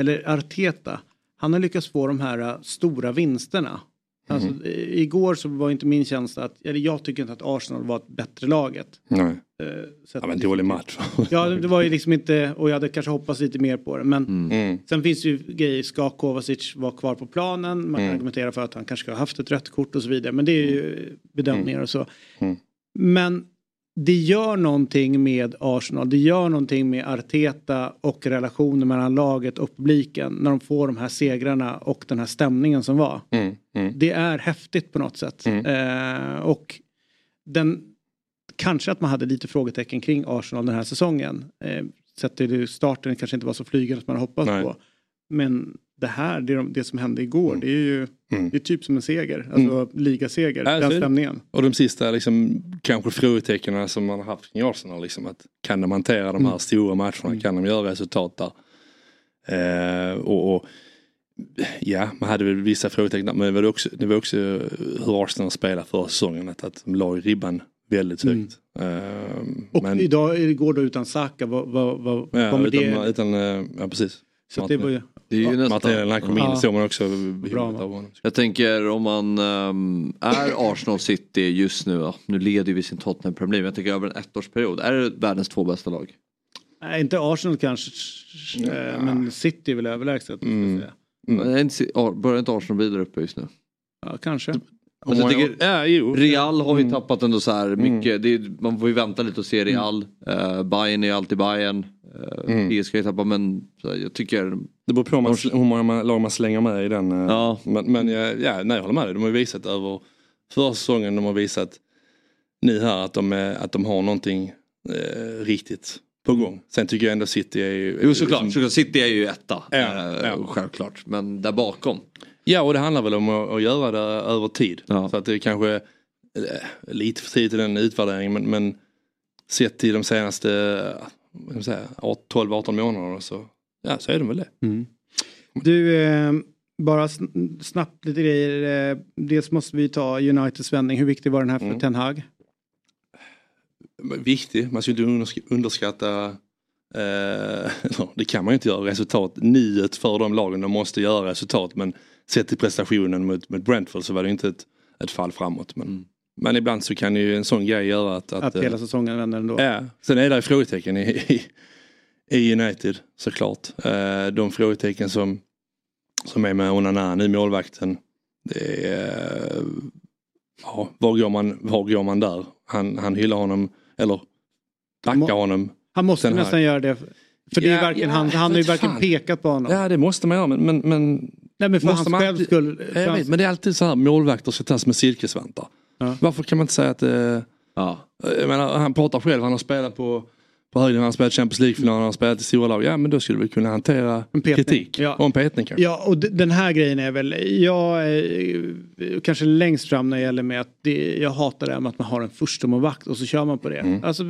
eller Arteta, han har lyckats få de här eh, stora vinsterna. Alltså, Mhm. igår så var inte min känsla att, eller jag tycker inte att Arsenal var ett bättre laget. Nej. Eh, så Ja, men dålig match. Ja, det var ju liksom inte, och jag hade kanske hoppats lite mer på det. Men Mm. sen finns det ju grejer, ska Kovacic vara kvar på planen? Man kan Mm. argumentera för att han kanske ska ha haft ett rött kort och så vidare. Men det är ju bedömningar och så. Men det gör någonting med Arsenal, det gör någonting med Arteta och relationen mellan laget och publiken när de får de här segrarna och den här stämningen som var. Mm. Mm. Det är häftigt på något sätt. Mm. Eh, och den, kanske att man hade lite frågetecken kring Arsenal den här säsongen. Eh, sett till starten kanske inte var så flygande som man hoppats Nej. på. Men det här, det, de- det som hände igår, det är ju Mm. det är typ som en seger. Alltså ligaseger, Ja, så är den stämningen. Och de sista liksom, kanske frågetecknen som man har haft kring Arsenal. Liksom, att kan de hantera de här Mm. stora matcherna? Kan de göra resultat där? Eh, och, och Ja, man hade väl vissa frågetecken men det var också, det var också hur Arsenal spelade förra säsongen. Att, att de la ribban väldigt Mm. högt. Eh, Och men, idag, igår då utan Saka, vad, vad, vad ja, kommer utan, det? utan, eh, ja precis. Så det var ju... Det är ju nästan... Han kom in Ja. såg man också Bra. Jag tänker om man ehm, är Arsenal City just nu, ja, nu leder vi sin Tottenham Premier League, jag tänker över en ettårsperiod, är det världens två bästa lag? Nej, inte Arsenal kanske, eh, men City är väl överlägset. Mm. säga. Mm. Börjar inte Arsenal bli där uppe just nu? Ja, kanske. Alltså, jag tycker, ja, jo. Real har vi Mm. tappat ändå så här mycket, det är, man får ju vänta lite och se Real, uh, Bayern är alltid Bayern, uh, Mm. PSG tappar men här, jag tycker Det beror på man, hur många lag man slänger med i den. eh, Ja. Men, men ja, ja, nej, jag håller med dig. De har ju visat över förra säsongen, de har visat nu här att de, är, att de har någonting eh, riktigt på gång. Sen tycker jag ändå City är ju... Jo såklart, såklart. City är ju etta. Ja, ja. Självklart. Men där bakom. Ja och det handlar väl om att, att göra det över tid. Ja. Så att det kanske är lite för tidigt i den utvärderingen men, men sett till de senaste eh, vad ska man säga, 12-18 månaderna så, ja, så är de väl det. Du, eh, bara sn- snabbt lite grejer. Eh, dels måste vi ta Uniteds vändning. Hur viktig var den här för Mm. Ten Hag? Viktig, man ska ju inte undersk- underskatta eh, det kan man ju inte göra, resultat. Nyet för de lagen, de måste göra resultat men sett till prestationen mot, mot Brentford så var det inte ett, ett fall framåt. Men, men ibland så kan ju en sån grej göra att... Att, eh, hela säsongen vänder ändå. Ja, sen är det frågetecken i, i, i United såklart. Eh, de frågetecken som, som är med Onana nu, målvakten. Det är, eh, ja, var, går man, var går man där? Han, han hyllar honom, eller backar honom. Han måste Hag. nästan göra det. För det är Ja, varken, ja, han, han har ju varken fan. pekat på honom. Ja det måste man göra men, men, men Nej men för måste hans själv skull. Jag vet, men det är alltid så här målvakter ska tas med silkesvantar. Ja. Varför kan man inte säga att eh, Ja. jag menar, han pratar själv, han har spelat på, på höjden, han har spelat Champions League-final, han har spelat i stora lag. Ja men då skulle vi kunna hantera En petning. kritik. Ja. Och en petning kanske. Ja och den här grejen är väl, jag är eh, kanske längst fram när det gäller med att det, jag hatar det här med att man har en första målvakt och så kör man på det. Mm. Alltså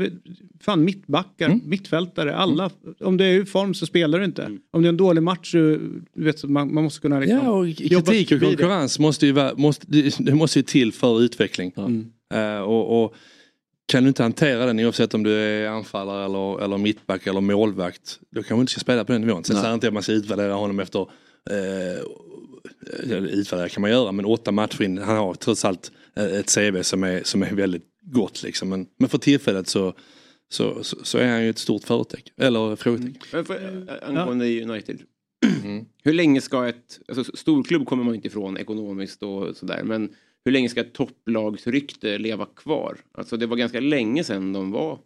fan mittbackar, mittfältare, alla. Om du är i form så spelar du inte. Om det är en dålig match så, vet, man, man måste kunna liksom Ja och kritik och det. konkurrens måste ju, måste, det, måste ju till för utveckling. Mm. Eh, och, och kan du inte hantera den oavsett om du är anfallare eller, eller mittback eller målvakt. Då kanske du inte ska spela på den nivån. Sen säger inte att man ska utvärdera honom efter eh, utvärdera kan man göra men åtta matcher in. Han har trots allt eh, ett CV som är, som är väldigt gott liksom. Men, men för tillfället så, så, så, så är han ju ett stort företecken. Eller frågetecken. För, äh, angående United. Mm. Hur länge ska ett, alltså storklubb kommer man inte ifrån ekonomiskt och sådär, men hur länge ska ett topplagsrykte leva kvar? Alltså det var ganska länge sedan de var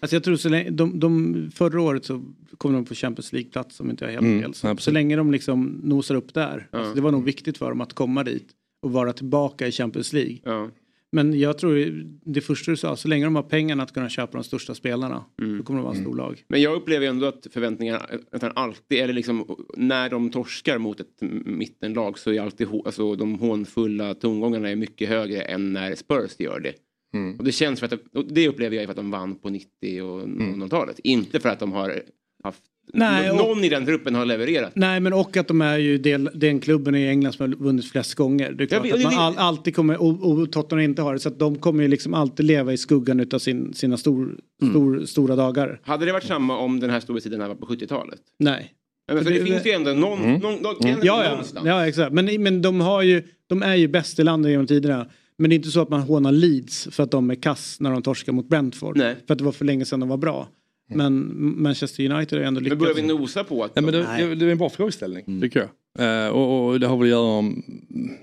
Alltså jag tror så länge, de, de, förra året så kom de på Champions League-plats om inte jag är helt Mm, fel. Så, så länge de liksom nosar upp där. Ja. Alltså det var nog viktigt för dem att komma dit och vara tillbaka i Champions League. Ja. Men jag tror det första du sa, så länge de har pengarna att kunna köpa de största spelarna Mm. då kommer de vara ett storlag. Men jag upplever ändå att förväntningarna nästan alltid, eller liksom när de torskar mot ett mittenlag så är alltid alltså, de hånfulla tongångarna är mycket högre än när Spurs gör det. Mm. Och det känns för att, och det upplever jag för att de vann på 90 och 00-talet. Inte för att de har haft, Nej, och- någon i den truppen har levererat. Nej men och att de är ju del, den klubben i England som har vunnit flest gånger. Det är klart vet- att man all, alltid kommer, och, och Tottenham inte har det, så att de kommer ju liksom alltid leva i skuggan utav sin, sina stor, Mm. stor, stora dagar. Hade det varit samma om den här storhetstiden var på 70-talet? Nej. Men för det, Det- finns ju ändå någon, Mm. någon, någon, Ja, ja, någonstans. ja exakt. Men, men de, har ju, de är ju bäst i landet genom tiderna. Men det är inte så att man hånar Leeds för att de är kass när de torskar mot Brentford. Nej. För att det var för länge sedan de var bra. Men Manchester United har ändå Men lyckats. börjar vi nosa på att... Ja, men det, det, det är en bra frågeställning tycker jag. Eh, och, och det har väl att göra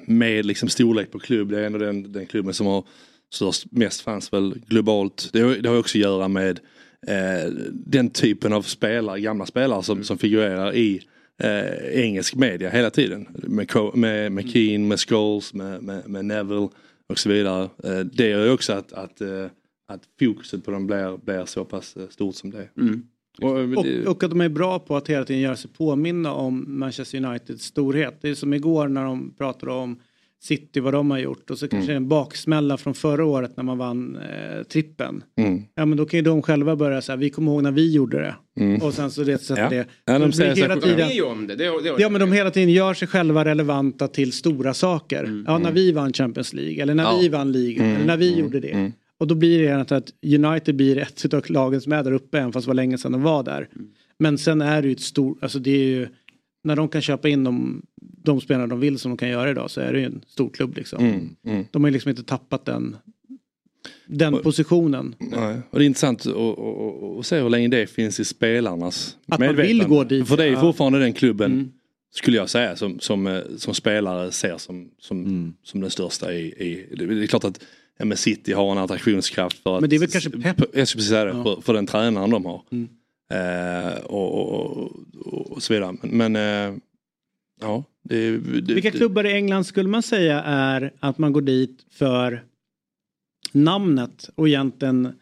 med liksom storlek på klubb. Det är ändå den, den klubben som har störst, mest fans väl globalt. Det, har- det har också att göra med eh, den typen av spelare, gamla spelare som, som figurerar i eh, engelsk media hela tiden. Med, med, med Keane, med Scholes, med, med, med Neville och så vidare. Det gör ju också att, att, att fokuset på dem blir, blir så pass eh, stort som det. Mm. Och, eh, Och, och att de är bra på att hela tiden göra sig påminna om Manchester Uniteds storhet. Det är som igår när de pratade om City, vad de har gjort. Och så kanske en baksmälla från förra året när man vann eh, trippen. Mm. Ja men då kan ju de själva börja säga, vi kommer ihåg när vi gjorde det. Mm. Och sen så det sätter Ja. det. Ja, de Så säger så- hela Det är tiden, ju om det. det, Ja men de hela tiden gör sig själva relevanta till stora saker. Ja när vi vann Champions League eller när Ja. vi vann ligan Mm, eller när vi mm, gjorde det. Mm. Och då blir det att United blir ett av lagen som är där uppe även fast det var länge sedan de var där. Men sen är det ju ett stort, alltså det är ju när de kan köpa in de, de spelare de vill som de kan göra idag så är det ju en stor klubb liksom. Mm, mm. De har ju liksom inte tappat den, den Och- positionen. Nej. Och det är intressant att, se hur länge det finns i spelarnas Att man medvetande. vill gå dit. För det är ju fortfarande den klubben, Mm. skulle jag säga, som, som, eh, som spelare ser som, som, Mm. som den största i, i det är klart att men City har en attraktionskraft för att, Men det är väl kanske Pep? Jag skulle precis säga det, Ja. för, för den tränaren de har. Mm. Eh, och, och, och, och så vidare. Men, men eh, ja. Det, det, Vilka klubbar i England skulle man säga är att man går dit för namnet och egentligen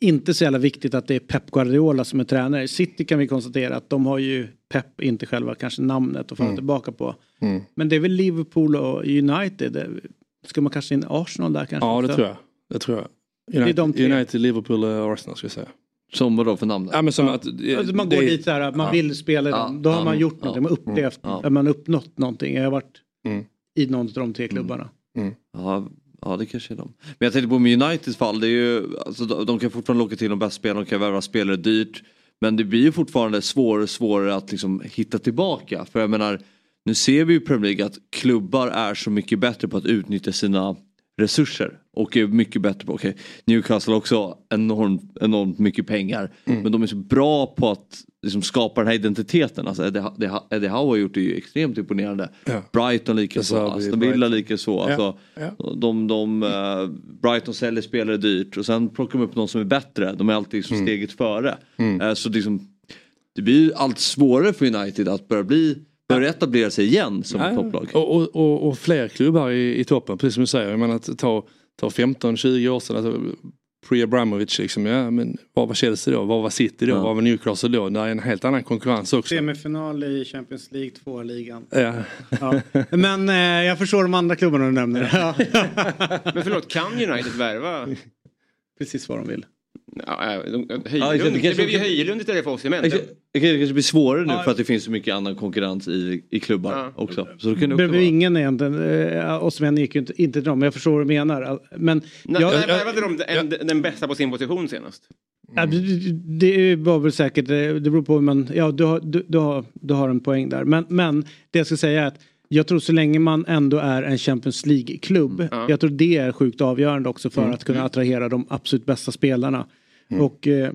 inte så jävla viktigt att det är Pep Guardiola som är tränare. City kan vi konstatera att de har ju Pep, inte själva kanske namnet att falla Mm. tillbaka på. Mm. Men det är väl Liverpool och United. Ska man kanske in Arsenal där kanske? Ja det också? tror jag. Det tror jag. är United. United Liverpool och Arsenal ska jag säga. Som vadå för namn? Ja, men som att, Alltså man det går dit så här, man Ja. vill spela Ja, dem. Då har ja, man gjort ja, någonting, man har upplevt, ja. man har uppnått någonting. Jag har varit Mm. i någon av de tre klubbarna. Ja, ja det kanske är de. Men jag tänkte på med Uniteds fall, det är ju, alltså, de, de kan fortfarande locka till de bästa spelarna, de kan värva spelare dyrt. Men det blir ju fortfarande svårare och svårare att liksom hitta tillbaka. För jag menar, nu ser vi ju i Premier League att klubbar är så mycket bättre på att utnyttja sina resurser. Och är mycket bättre på, okej, Newcastle har också enormt, enormt mycket pengar. Men de är så bra på att liksom, skapa den här identiteten. Alltså Eddie, Eddie, Howe har gjort det ju extremt imponerande. Ja. Brighton lika så, Deserve Aston Villa Brighton. lika så. Ja, Alltså, ja. de, de, eh, Brighton säljer spelare dyrt och sen plockar de upp någon som är bättre. De är alltid Mm. som steget före. Eh, så liksom, det blir allt svårare för United att börja bli börja etablera sig igen som Ja, topplag. Och, och, och, och fler klubbar i, i toppen, precis som du säger. Jag menar att ta, ta 15-20 år sedan, alltså, pre-Abramovic liksom, ja men vad var Chelsea då? Vad var City då? Ja. Vad var Newcastle då? Det är en helt annan konkurrens också. Semifinal i Champions League, två ligan. Ja. Ja. Men eh, jag förstår de andra klubbarna du nämner. Ja. Men förlåt, kan United värva? Precis vad de vill. Ja, äh, Höjlund, det det, blev ju Höjlund istället för Osimhen. Det kan- det kan- det kanske blir svårare nu Ja. för att det finns så mycket annan konkurrens i, i klubbar Ja. också. Så det kan det Det också blev vara. ingen egentligen. Eh, Osimhen gick ju inte, inte till dem, men jag förstår vad du menar. Men När jag, när värvade de den, den bästa på sin position senast? Ja, det- var väl säkert, det det beror på hur man, ja du har, du, du har, du har en poäng där. Men, men det jag ska säga är att jag tror så länge man ändå är en Champions League-klubb, Ja. jag tror det är sjukt avgörande också för Mm. att kunna attrahera de absolut bästa spelarna. Och eh,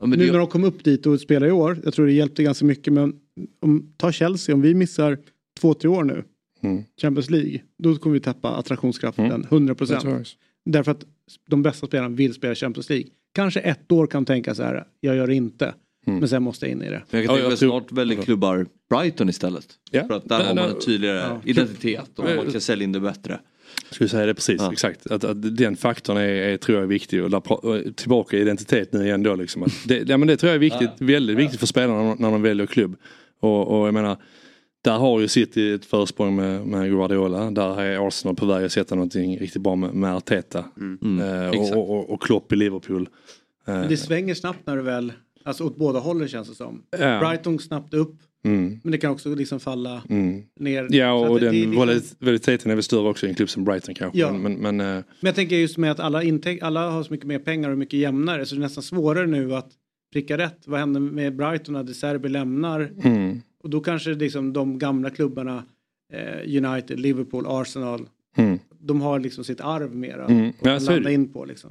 Ja, men nu det, när de kom upp dit och spelar i år, jag tror det hjälpte ganska mycket. Men om, ta Chelsea, om vi missar två, tre år nu, Mm. Champions League, då kommer vi tappa attraktionskraften, Mm. 100 Det procent. Därför att de bästa spelarna vill spela Champions League. Kanske ett år kan tänka så här, jag gör det inte. Mm. Men sen måste jag in i det. men jag kan Ja, tänka mig tror- snart väljer klubbar Brighton istället. Ja. För att där Nej, har man en tydligare Ja. identitet och man kan sälja in det bättre. Skulle säga det precis, Ja. exakt. Att, att den faktorn är, är, tror jag är viktig och där, pra- och tillbaka i identitet nu igen då liksom. Att det, ja, men det tror jag är viktigt, väldigt viktigt för spelarna när, när de väljer klubb. Och, och jag menar, där har ju City ett försprång med, med Guardiola. Där är Arsenal på väg att sätta någonting riktigt bra med, med Arteta. Mm, Eh, exakt. och, och, och Klopp i Liverpool. Eh, Men det svänger snabbt när du väl, alltså åt båda hållen känns det som. Ja. Brighton snabbt upp, mm, men det kan också liksom falla mm. ner. Ja och den det liksom- volat- volatiliteten är väl större också i en klubb som Brighton kanske. Ja. Men, men, men, eh, Men jag tänker just med att alla, intäk, alla har så mycket mer pengar och mycket jämnare så det är nästan svårare nu att pricka rätt. Vad händer med Brighton när De Serbi lämnar? mm, Och då kanske liksom de gamla klubbarna, eh, United, Liverpool, Arsenal, mm, de har liksom sitt arv mera mm. Ja, att är landa in på liksom.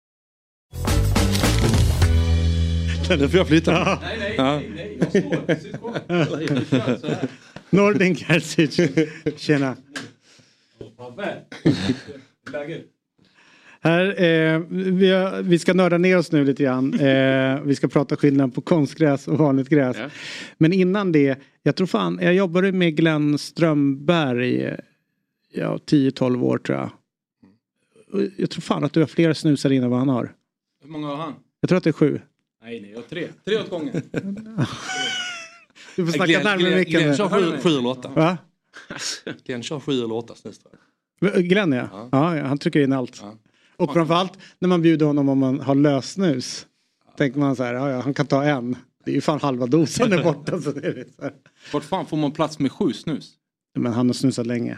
Nu får jag flytta. Nej, nej, ja. Nordin Kersic, tjena. Här, eh, vi, har, vi ska nörda ner oss nu lite grann. Eh, vi ska prata skillnaden på konstgräs och vanligt gräs. Ja. Men innan det, jag tror fan, jag jobbade med Glenn Strömberg ja, 10-12 år tror jag. Jag tror fan att du har fler snusar innan vad han har. Hur många har han? Jag tror att det är sju. Nej, nej, jag har tre. Tre åt gången. Du får snacka Glenn, närmare micken. Glenn kör sju, sju eller åtta. Va? Glenn kör sju eller åtta snus tror jag. Glenn ja. ja. ja han trycker in allt. Ja. Och framförallt när man bjuder honom om man har lösnus. Tänker man så här, ja, ja, han kan ta en. Det är ju fan halva dosen där borta. Så det är så här. Vart fan får man plats med sju snus? Men han har snusat länge.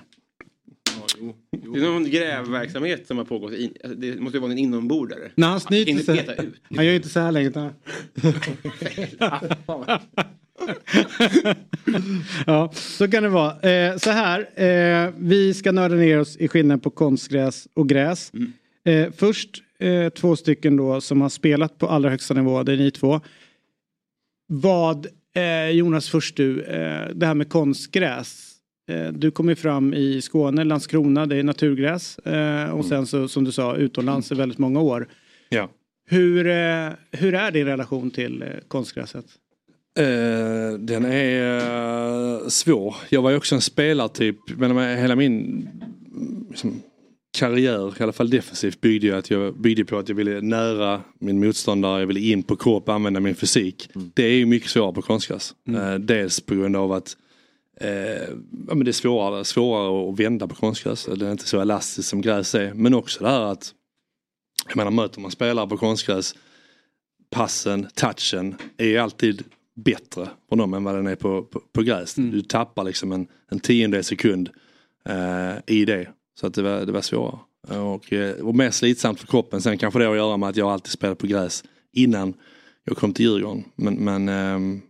Det är någon grävverksamhet som har pågått. In, alltså, det måste ju vara en inombordare. När han snyter Inte sig. peta ut. Han gör inte så här länge. Utan... ja, så kan det vara. Eh, så här, eh, vi ska nörda ner oss i skillnaden på konstgräs och gräs. Eh, först eh, två stycken då som har spelat på allra högsta nivå, det är ni två. Vad, eh, Jonas först du, eh, det här med konstgräs. Eh, du kom ju fram i Skåne, Landskrona, det är naturgräs. Eh, och sen så som du sa utomlands i väldigt många år. Ja. Hur, eh, hur är din relation till eh, konstgräset? Eh, den är eh, svår. Jag var ju också en spelartyp. Men hela min mm, liksom, karriär, i alla fall defensivt, byggde, jag att jag, byggde på att jag ville nära min motståndare. Jag ville in på kropp använda min fysik. Det är ju mycket svårare på konstgräs. Eh, dels på grund av att eh, ja, men det är svårare, svårare att vända på konstgräs. Det är inte så elastiskt som gräs är. Men också det här att jag menar möter man spelare på konstgräs passen, touchen är alltid bättre på dem än vad den är på, på, på gräs. Du tappar liksom en, en tiondel sekund eh, i det. Så att det var, det var svårare. Och, eh, och mer slitsamt för kroppen. Sen kanske det har att göra med att jag alltid spelat på gräs innan jag kom till Djurgården. Men, men mm,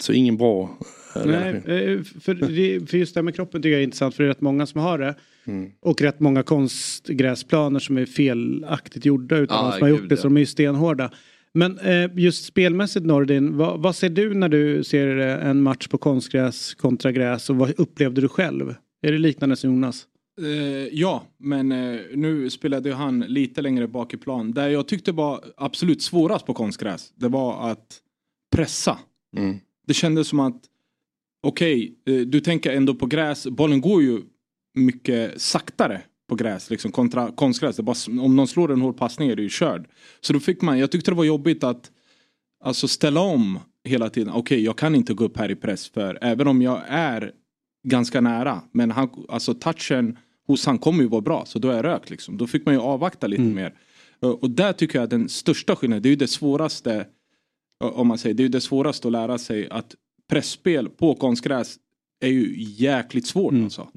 så ingen bra eh, Nej, eh, för, det, för just det här med kroppen tycker jag är intressant för det är rätt många som har det. Mm. Och rätt många konstgräsplaner som är felaktigt gjorda utan Ja, de som har gjort det så de är ju stenhårda. Men eh, just spelmässigt Nordin, vad, vad ser du när du ser en match på konstgräs kontra gräs och vad upplevde du själv? Är det liknande som Jonas? Eh, ja, men eh, nu spelade han lite längre bak i plan. Där jag tyckte var absolut svårast på konstgräs, det var att pressa. Mm. Det kändes som att, okej, eh, du tänker ändå på gräs, bollen går ju mycket saktare på gräs liksom kontra konstgräs. Bara, om någon slår en hård passning är det ju körd. Så då fick man, jag tyckte det var jobbigt att alltså ställa om hela tiden. Okej, jag kan inte gå upp här i press för även om jag är ganska nära, men han, alltså touchen hos han kommer ju vara bra, så då är jag rökt liksom. Då fick man ju avvakta lite mer. Och och där tycker jag att den största skillnaden, det är ju det svåraste, om man säger, det är ju det svåraste att lära sig att pressspel på konstgräs är ju jäkligt svårt alltså.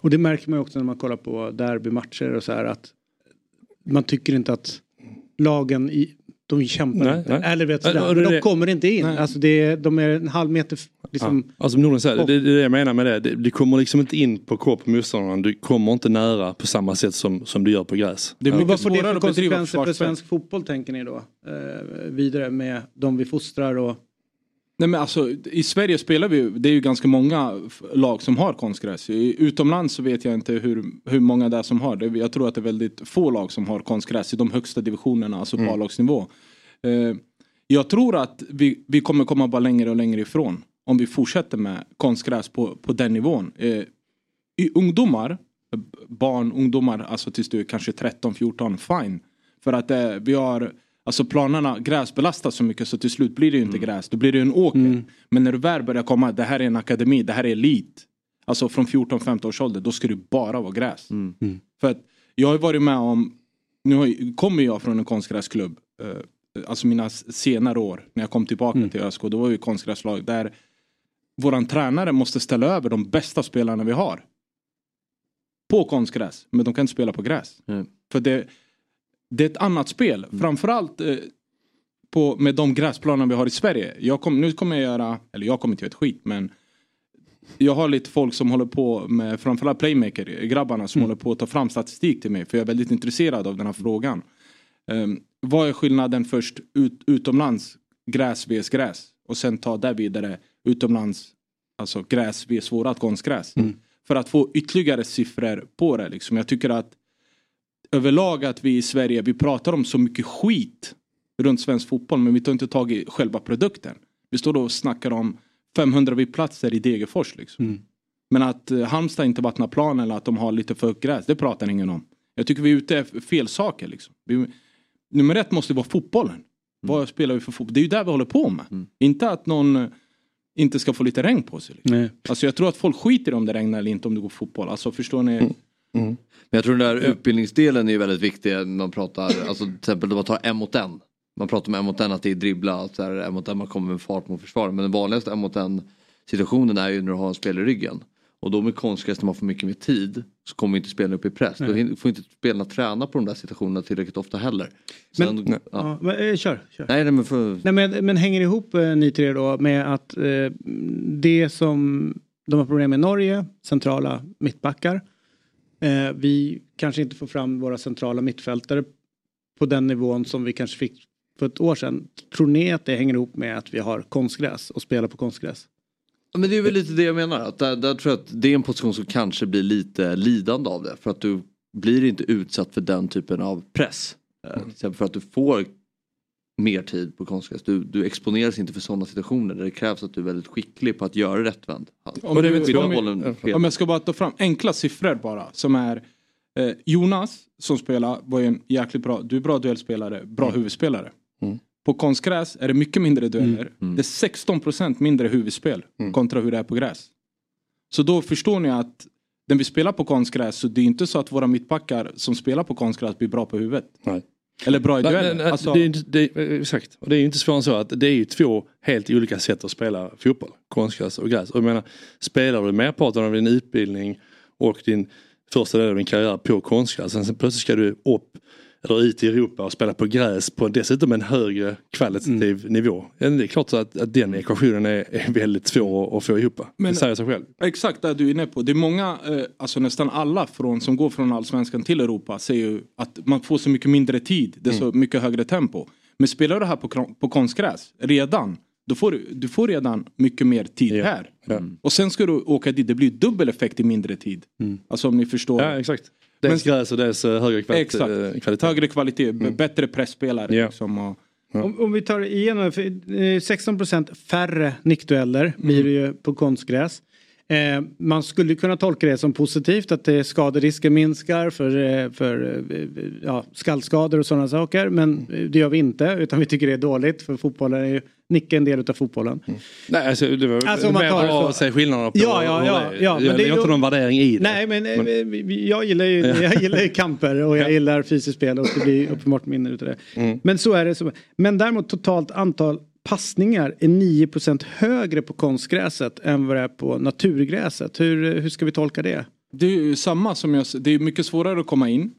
Och det märker man ju också när man kollar på derbymatcher och så här att man tycker inte att lagen i, de kämpar Nej, inte. nej. Eller vet Ja, sådär. Men de kommer inte in. Nej. Alltså det de är en halv meter liksom. Ja. Alltså Norden säger, det, det är det jag menar med det. Du kommer liksom inte in på kropp på motståndaren. Du kommer inte nära på samma sätt som, som du gör på gräs. Det är mycket vad får det för konsekvenser för svensk fotboll tänker ni då? Eh, vidare med de vi fostrar och... Nej men alltså i Sverige spelar vi ju, det är ju ganska många lag som har konstgräs. Utomlands så vet jag inte hur, hur många det är som har det. Jag tror att det är väldigt få lag som har konstgräs i de högsta divisionerna, alltså på Mm. A-lagsnivå. Eh, jag tror att vi, vi kommer komma bara längre och längre ifrån om vi fortsätter med konstgräs på, på den nivån. Eh, I ungdomar, barn, ungdomar, alltså tills du är kanske 13-14, fine. För att eh, vi har, alltså planerna gräsbelastas så mycket så till slut blir det ju inte gräs, då blir det ju en åker. Men när du väl börjar komma, det här är en akademi, det här är elit. Alltså från 14-15 års ålder, då ska det bara vara gräs. För att jag har varit med om, nu har, kommer jag från en konstgräsklubb, eh, alltså mina senare år när jag kom tillbaka till ÖSK, då var vi konstgräslag där våran tränare måste ställa över de bästa spelarna vi har. På konstgräs, men de kan inte spela på gräs. För det, det är ett annat spel, framförallt eh, på, med de gräsplaner vi har i Sverige. Jag kom, nu kommer jag göra, eller jag kommer inte göra ett skit men jag har lite folk som håller på med framförallt playmaker, grabbarna som håller på att ta fram statistik till mig för jag är väldigt intresserad av den här frågan. Um, vad är skillnaden först ut, utomlands, gräs vs gräs och sen ta det vidare utomlands, alltså gräs vs vårat konstgräs. För att få ytterligare siffror på det. Liksom. Jag tycker att överlag att vi i Sverige, vi pratar om så mycket skit runt svensk fotboll men vi tar inte tag i själva produkten. Vi står då och snackar om 500 VIP-platser i Degerfors liksom. Men att eh, Halmstad inte vattnar plan eller att de har lite för högt gräs, det pratar ingen om. Jag tycker vi är ute efter fel saker liksom. Vi, nummer ett måste vara fotbollen. Vad spelar vi för fotboll? Det är ju där vi håller på med. Inte att någon eh, inte ska få lite regn på sig. Liksom. Nej. Alltså jag tror att folk skiter i om det regnar eller inte om det går fotboll. Alltså förstår ni? Men jag tror den där utbildningsdelen är väldigt viktig när man pratar, alltså till exempel när man tar en mot en. man pratar om en mot en att det är dribbla, så här, en mot en man kommer med fart mot försvaret. Men den vanligaste en mot en situationen är ju när du har en spelare i ryggen. Och då med konstgräs när man får mycket mer tid så kommer inte spelarna upp i press. Nej. Då får inte spelarna träna på de där situationerna tillräckligt ofta heller. Sen, Men- ja. Ja, men, eh, kör, kör. Nej, nej men för, Nej, men, men hänger ihop eh, ni tre då med att eh, det som de har problem med Norge, centrala mittbackar. Eh, vi kanske inte får fram våra centrala mittfältare på den nivån som vi kanske fick för ett år sedan. Tror ni att det hänger ihop med att vi har konstgräs och spelar på konstgräs? Ja, men det är väl lite det jag menar. Att där, där tror jag att det är en position som kanske blir lite lidande av det. För att du blir inte utsatt för den typen av press. Mm. För att du får mer tid på konstgräs. Du, du exponeras inte för sådana situationer där det krävs att du är väldigt skicklig på att göra rättvänd. Om, du, om, jag, om jag ska bara ta fram enkla siffror bara. Som är eh, Jonas som spelar var ju en jäkligt bra, du är bra duellspelare, bra huvudspelare. Mm. På konstgräs är det mycket mindre dueller. Mm. Det är 16% mindre huvudspel kontra hur det är på gräs. Så då förstår ni att när vi spelar på konstgräs så det är inte så att våra mittbackar som spelar på konstgräs blir bra på huvudet. Nej. Eller bra i nej, nej, Alltså- det det, är- exakt, och det är ju inte svårare än så att det är ju två helt olika sätt att spela fotboll. Konstgräs och gräs. Och jag menar, spelar du merparten av din utbildning och din första del av din karriär på konstgräs. Sen plötsligt ska du upp eller ut i Europa och spela på gräs på dessutom en högre kvalitativ Mm. nivå. Ja, Det är klart att, att den ekvationen är, är väldigt svår att få ihop. Men- det säger sig själv. Exakt det du är inne på. Det är många, eh, alltså nästan alla från, som går från allsvenskan till Europa säger ju att man får så mycket mindre tid. Det är så Mm. mycket högre tempo. Men spelar du här på, på konstgräs redan, då får du, du får redan mycket mer tid här. Och sen ska du åka dit, det blir dubbel effekt i mindre tid. Alltså om ni förstår. Ja exakt. Dels gräs och dels eh, högre kvalitet. Exakt. eh, kvalitet. Högre kvalitet, b- bättre pressspelare. Ja. Liksom, och, Om, om vi tar igenom, för, eh, 16% färre nickdueller blir det ju på konstgräs. Eh, man skulle kunna tolka det som positivt att eh, skaderisken minskar för, eh, för eh, ja, skallskador och sådana saker. Men eh, det gör vi inte utan vi tycker det är dåligt för fotbollen är ju nick är en del av fotbollen. Nej, alltså, det var Alltså, mer bra att se skillnaderna på Ja, ja, hur ja, det ja, men Jag det är ju- inte någon värdering i det. Nej men, eh, vi- jag gillar ju, jag gillar ju kamper och jag gillar fysiskt spel och det blir uppenbart mindre utav det. Mm. Men så är det. Så. Men däremot totalt antal passningar är 9% högre på konstgräset än vad det är på naturgräset. Hur, hur ska vi tolka det? Det är ju samma som jag Det är mycket svårare att komma in.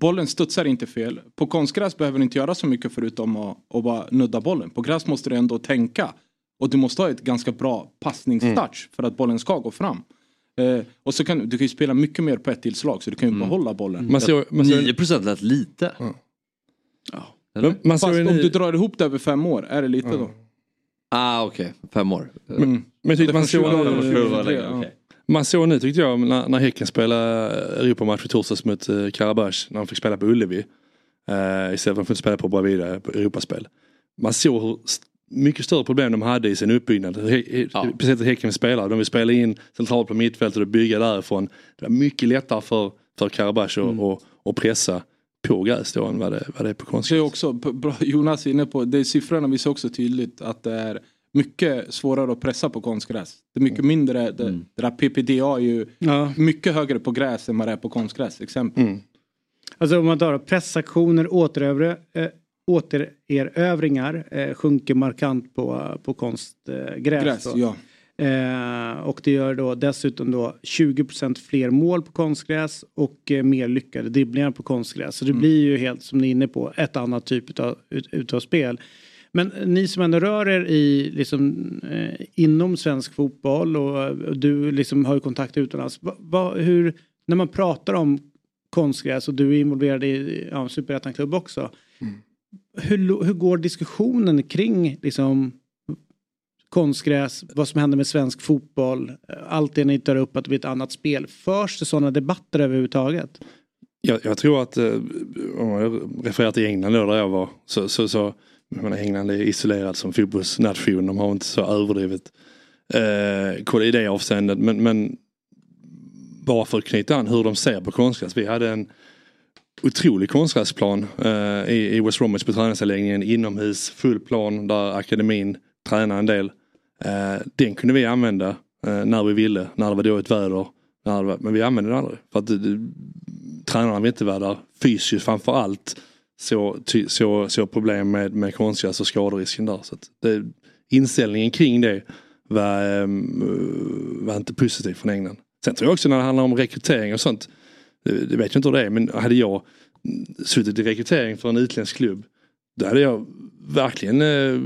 Bollen studsar inte fel. På konstgräs behöver du inte göra så mycket förutom att, att bara nudda bollen. På gräs måste du ändå tänka. Och du måste ha ett ganska bra passningstouch för att bollen ska gå fram. Eh, och så kan du kan ju spela mycket mer på ett tillslag så du kan ju behålla bollen. Man ser, man ser, 9% lät lite. Men man Fast en om du drar ihop det över fem år, är det lite då? Ah okej, fem år. Men, men tyckte Det man såg, 20 nu- eller 23, längre, ja. okej. man såg nu tyckte jag när, när Häcken spelade Europamatch i torsdags mot uh, Karabach när de fick spela på Ullevi. Uh, istället för att de fick spela på Bravida på Europaspel. Man såg hur mycket större problem de hade i sin uppbyggnad. Hä- Speciellt att Häcken spelade. De vill spela in centralt på mittfältet och bygga därifrån. Det var mycket lättare för, för Karabach att och, och pressa på gräs då än vad det, vad det är på konstgräs. Jonas är inne på, det är siffrorna visar också tydligt att det är mycket svårare att pressa på konstgräs. Det är mycket mindre, det, det där PPDA är ju Ja. mycket högre på gräs än vad det är på konstgräs. Exempel. Mm. Alltså om man tar pressaktioner, återövre, äh, återerövringar eh, sjunker markant på, på konstgräs. Gräs, då. ja. Eh, och det gör då dessutom då 20% fler mål på konstgräs och eh, mer lyckade dribblingar på konstgräs. Så det blir ju helt som ni är inne på ett annat typ utav, ut, utav spel. Men eh, ni som ändå rör er i, liksom, eh, inom svensk fotboll och, och du liksom har ju kontakt utomlands. Va, va, hur, när man pratar om konstgräs och du är involverad i ja, superettan-klubb också. Hur, lo- hur går diskussionen kring liksom, konstgräs, vad som händer med svensk fotboll, allt det ni tar upp att det blir ett annat spel. Förs det sådana debatter överhuvudtaget? Jag, jag tror att, eh, om jag refererar till England då där jag var, så, så, så jag menar, England är isolerat som fotbollsnation, de har inte så överdrivet eh, koll i det avseendet. Men, men bara för att knyta an hur de ser på konstgräs. Vi hade en otrolig konstgräsplan eh, i, i West Bromwich på träningsanläggningen inomhus, full plan där akademin tränar en del. Eh, den kunde vi använda eh, när vi ville, när det var dåligt väder. När det var, men vi använde den aldrig. För att eh, det, tränarna var inte vara där fysiskt framför allt så, ty, så, så problem med, med konstgräs och skaderisken där. Så att det, inställningen kring det var, um, var inte positiv från England. Sen tror jag också när det handlar om rekrytering och sånt. Det, det vet jag inte hur det är men hade jag suttit i rekrytering för en utländsk klubb. Då hade jag verkligen eh,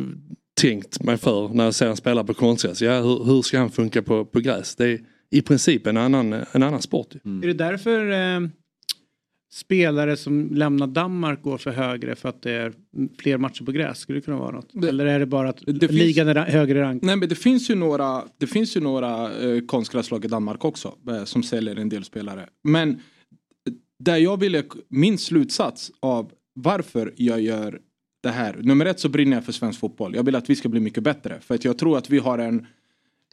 tänkt mig för när jag ser en spelare på konstgräs. Ja, hur, hur ska han funka på, på gräs? Det är i princip en annan, en annan sport. Mm. Är det därför eh, spelare som lämnar Danmark går för högre för att det är fler matcher på gräs? Skulle det kunna vara något? Eller är det bara att Det finns- ligan är ra- högre rank? Nej men det finns ju några, det finns ju några eh, konstgräslag i Danmark också eh, som säljer en del spelare. Men där jag ville, min slutsats av varför jag gör det här. Nummer ett så brinner jag för svensk fotboll. Jag vill att vi ska bli mycket bättre. För att jag tror att vi har en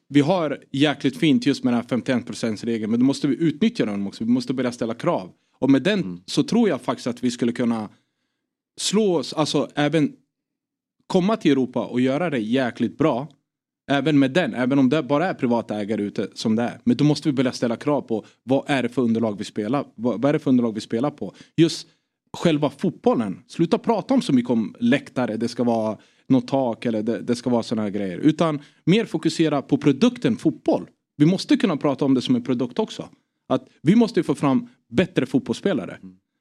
vi har jäkligt fint just med den här 51% regeln men då måste vi utnyttja den också. Vi måste börja ställa krav. Och med den så tror jag faktiskt att vi skulle kunna slå oss, alltså även komma till Europa och göra det jäkligt bra. Även med den, även om det bara är privata ägare ute som det är. Men då måste vi börja ställa krav på vad är det för underlag vi spelar, vad, vad är det för underlag vi spelar på. Just själva fotbollen. Sluta prata om så mycket om läktare, det ska vara något tak eller det, det ska vara sådana här grejer. Utan mer fokusera på produkten fotboll. Vi måste kunna prata om det som en produkt också. Att vi måste få fram bättre fotbollsspelare.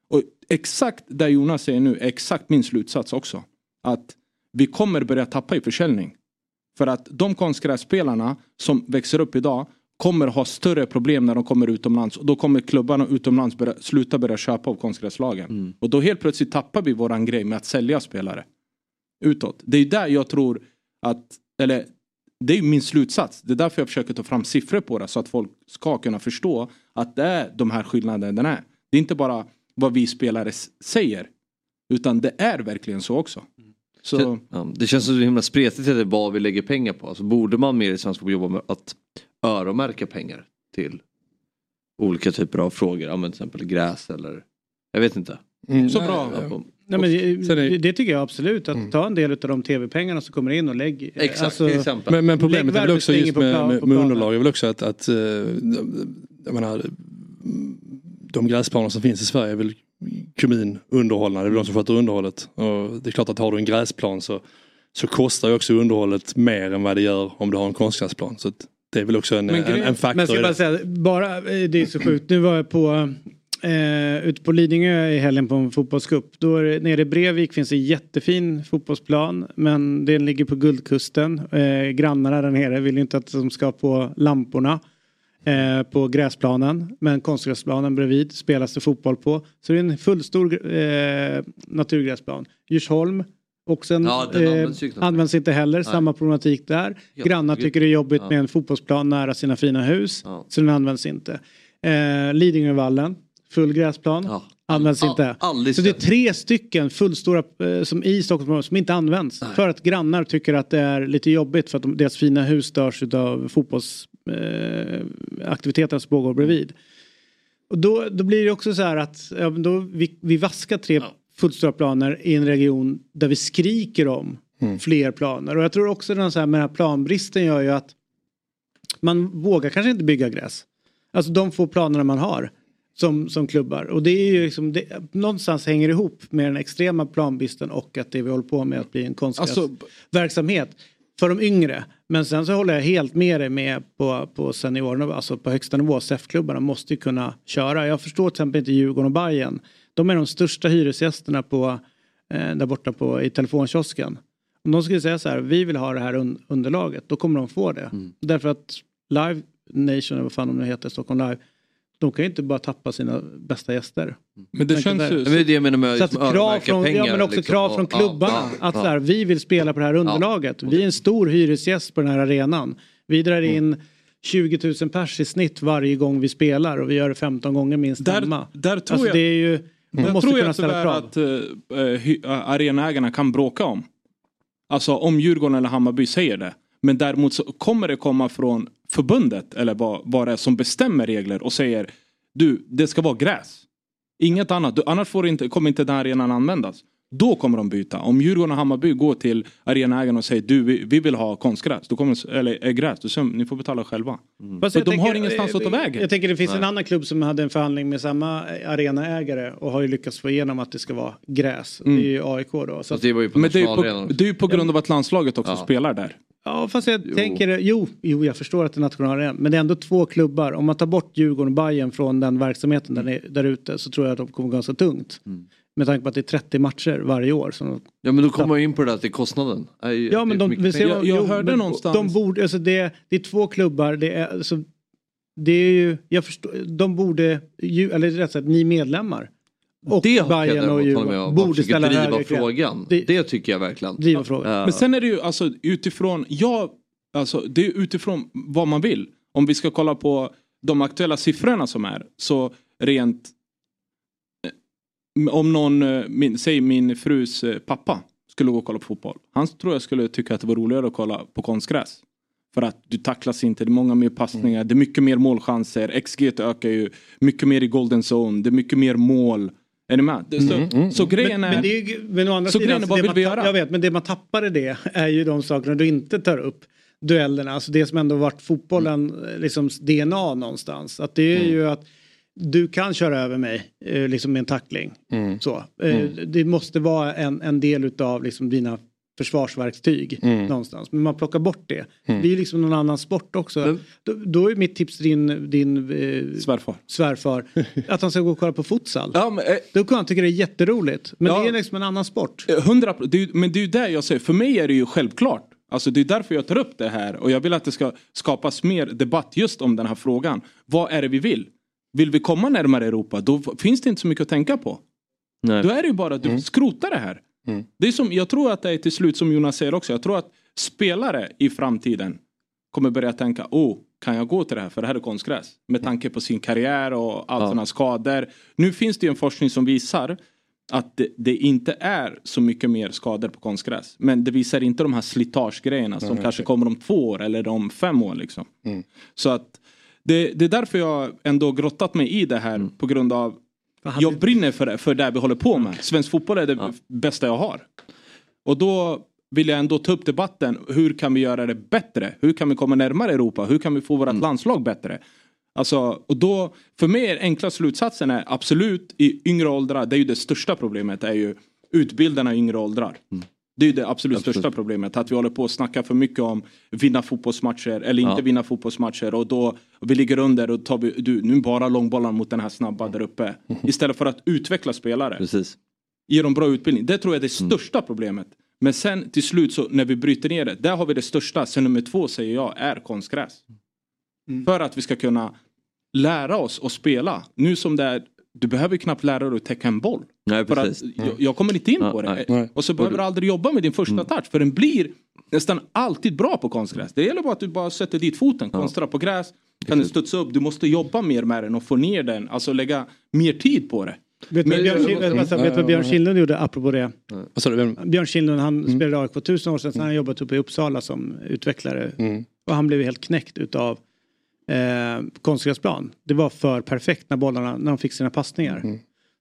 Och exakt det Jonas säger nu är exakt min slutsats också. Att vi kommer börja tappa i försäljning. För att de konstgrässpelarna som växer upp idag kommer ha större problem när de kommer utomlands. Och då kommer klubbarna utomlands börja, sluta börja köpa av konstgräslagen. Och då helt plötsligt tappar vi våran grej med att sälja spelare. Utåt. Det är där jag tror att, eller det är min slutsats. Det är därför jag försöker ta fram siffror på det så att folk ska kunna förstå att det är de här skillnaderna är. Det är inte bara vad vi spelare säger. Utan det är verkligen så också. Så, Ja, det känns så himla spretigt till det vad vi lägger pengar på. Alltså, borde man mer i svensk fotboll jobba med att öronmärka pengar till olika typer av frågor? Ja, men till exempel gräs eller jag vet inte. Mm, Så bra. Ja, på- Nej, men det, det, det tycker jag absolut. Att ta en del av de tv-pengarna som kommer in och lägg. Exakt, alltså, till exempel. Men, men problemet är väl också just med, plan- med, med underlag är väl också att, att eh, jag menar, de gräsplaner som finns i Sverige är väl kommununderhållna, det är väl de som sköter underhållet. Och det är klart att har du en gräsplan så, så kostar ju också underhållet mer än vad det gör om du har en konstgräsplan. Så att det är väl också en, Men en, en faktor Men jag ska i bara säga, bara, eh, det är så sjukt. Nu var jag på, eh, ute på Lidingö i helgen på en fotbollscup. Då är det, nere i Brevik finns en jättefin fotbollsplan. Men den ligger på Guldkusten. Eh, grannarna där nere vill ju inte att de ska på lamporna. Eh, på gräsplanen. Men konstgräsplanen bredvid spelas det fotboll på. Så det är en fullstor eh, naturgräsplan. Djursholm. Också en, Ja, eh, används används inte heller. Nej. Samma problematik där. Ja, Grannar tycker det är jobbigt ja. med en fotbollsplan nära sina fina hus. Ja. Så den används inte. Eh, Lidingövallen, full gräsplan. Ja. Används All- inte. Så det är tre stycken fullstora eh, som i Stockholmsområdet som inte används. För att grannar tycker att det är lite jobbigt för att de, deras fina hus störs av fotbollsaktiviteter eh, som pågår bredvid. Och då, då blir det också så här att ja, då vi, vi vaskar tre fullstora planer i en region där vi skriker om fler planer. Och jag tror också den så här med den här planbristen gör ju att man vågar kanske inte bygga gräs. Alltså de få planerna man har som, som klubbar. Och det är ju liksom, det, någonstans hänger ihop med den extrema planbristen och att det vi håller på med att bli en konstgräsverksamhet för de yngre. Men sen så håller jag helt med dig med på, på seniornivå, alltså på högsta nivå. SEF-klubbarna måste ju kunna köra. Jag förstår till exempel inte Djurgården och Bayern. De är de största hyresgästerna på, eh, där borta på, i telefonkiosken. Om de skulle säga så här, vi vill ha det här un underlaget, då kommer de få det. Därför att Live Nation, eller vad fan de nu heter, Stockholm Live, de kan ju inte bara tappa sina bästa gäster. Men det känns ju... Men det menar med Så att krav från, pengar. ja, men också liksom. krav från Och- ja, klubbarna. ja, att ja. Så här, vi vill spela på det här underlaget. Vi är en stor hyresgäst på den här arenan. Vi drar Mm. in 20 000 pers i snitt varje gång vi spelar och vi gör det 15 gånger minst Där- hemma. där tror alltså, jag- det är ju, Jag måste tror kunna jag ställa tyvärr krav. att uh, hy- uh, arenaägarna kan bråka om. Alltså om Djurgården eller Hammarby säger det. Men däremot så kommer det komma från förbundet eller vad, vad det är som bestämmer regler och säger du, det ska vara gräs. Inget annat, du, annars får inte, kommer inte den här arenan användas. Då kommer de byta. Om Djurgården och Hammarby går till arenaägaren och säger du vi, vi vill ha konstgräs, då kommer, eller äh, gräs, då säger ni får betala själva. Fast För jag de har tänker- ingenstans att ta vägen. Jag tänker det finns en Nej. annan klubb som hade en förhandling med samma arenaägare och har ju lyckats få igenom att det ska vara gräs. Mm. Det är ju AIK då. Så att, Men det är, ju på, det är ju på grund av att landslaget också spelar där. Ja fast jag tänker, jo, jo jag förstår att det är nationalarenan. Men det är ändå två klubbar. Om man tar bort Djurgården och Bayern från den verksamheten där, ni- där ute så tror jag att de kommer ganska tungt. Med tanke på att det är 30 matcher varje år. Så de, Ja men då kommer man in på det där att det är kostnaden. Är ju- Ja men det är de, vi ser, pengar. jo, men De borde, alltså det, det är två klubbar, det är, alltså, det är ju, jag förstår, de borde, ju, eller rätt sagt ni medlemmar. Och det Bayern jag och Djurgården borde ställa driva frågan. Det- Det, tycker jag verkligen. Driva frågan. Ja. Men sen är det ju alltså utifrån, ja, alltså det är utifrån vad man vill. Om vi ska kolla på de aktuella siffrorna som är så rent om någon, eh, min, säg min frus eh, pappa skulle gå och kolla på fotboll. Han tror jag skulle tycka att det var roligare att kolla på konstgräs. För att du tacklas inte, det är många mer passningar, det är mycket mer målchanser, XG ökar ju mycket mer i golden zone, det är mycket mer mål. Är ni med? Det- Så, så grejen men, är... men, det är ju, men å andra så sidan, vad vill vi göra? Jag vet, men det man tappar i det är ju de sakerna du inte tar upp. Duellerna, alltså det som ändå varit fotbollen, Mm. eh, liksom DNA någonstans. Att det är ju att du kan köra över mig eh, liksom med en tackling. Så. Eh, Mm. Det måste vara en, en del utav liksom dina försvarsverktyg Mm. någonstans. Men man plockar bort det. Mm. Det är liksom någon annan sport också. Då, då är mitt tips till din, din eh, svärfar. svärfar att han ska gå och kolla på futsal. Ja, men, eh, Då kan han tycka det är jätteroligt. Men Ja. det är liksom en annan sport. Eh, Hundra, det är, ju- men det är ju där jag säger, för mig är det ju självklart. Alltså det är därför jag tar upp det här och jag vill att det ska skapas mer debatt just om den här frågan. Vad är det vi vill? Vill vi komma närmare Europa då finns det inte så mycket att tänka på. Nej. Då är det ju bara att du skrotar det här. Det är som, jag tror att det är till slut som Jonas säger också. Jag tror att spelare i framtiden kommer börja tänka, oh, kan jag gå till det här? För det här är konstgräs. Med tanke på sin karriär och alla sina skador. Nu finns det ju en forskning som visar att det, det inte är så mycket mer skador på konstgräs. Men det visar inte de här slitagegrejerna som Nej, kanske okej. kommer om två år eller om fem år. Liksom. Så att det, det är därför jag ändå grottat mig i det här på grund av jag brinner för det, för det vi håller på med. Svensk fotboll är det bästa jag har. Och då vill jag ändå ta upp debatten. Hur kan vi göra det bättre? Hur kan vi komma närmare Europa? Hur kan vi få vårt landslag bättre? Alltså, och då, för mig är enkla slutsatsen är absolut i yngre åldrar, det är ju det största problemet, är ju utbildarna i yngre åldrar. Det är det absolut, största problemet. Att vi håller på att snacka för mycket om vinna fotbollsmatcher eller inte Ja. vinna fotbollsmatcher. Och då och vi ligger under och tar vi, du, nu bara långbollar mot den här snabba där uppe. Istället för att utveckla spelare. Precis. Ge dem bra utbildning. Det tror jag är det största problemet. Men sen till slut så när vi bryter ner det, där har vi det största. Sen nummer två säger jag är konstgräs. För att vi ska kunna lära oss att spela. Nu som det är, du behöver knappt lära dig att täcka en boll. Nej, För precis. att jag, jag kommer inte in Ja, på det. nej. Och så behöver du aldrig jobba med din första touch. För den blir nästan alltid bra på konstgräs. Det gäller bara att du bara sätter dit foten. Konstrar på gräs. Kan den studsa upp. Du måste jobba mer med den och få ner den. Alltså lägga mer tid på det. Vet du vad Björn, Kihl- vet du vad Björn Kindlund gjorde apropå det? Vem? Björn Kindlund han spelade i AIK för tusen år sedan. Sen har han jobbat uppe i Uppsala som utvecklare. Och han blev helt knäckt utav eh, konstgräsplan. Det var för perfekt när bollarna, när de fick sina passningar.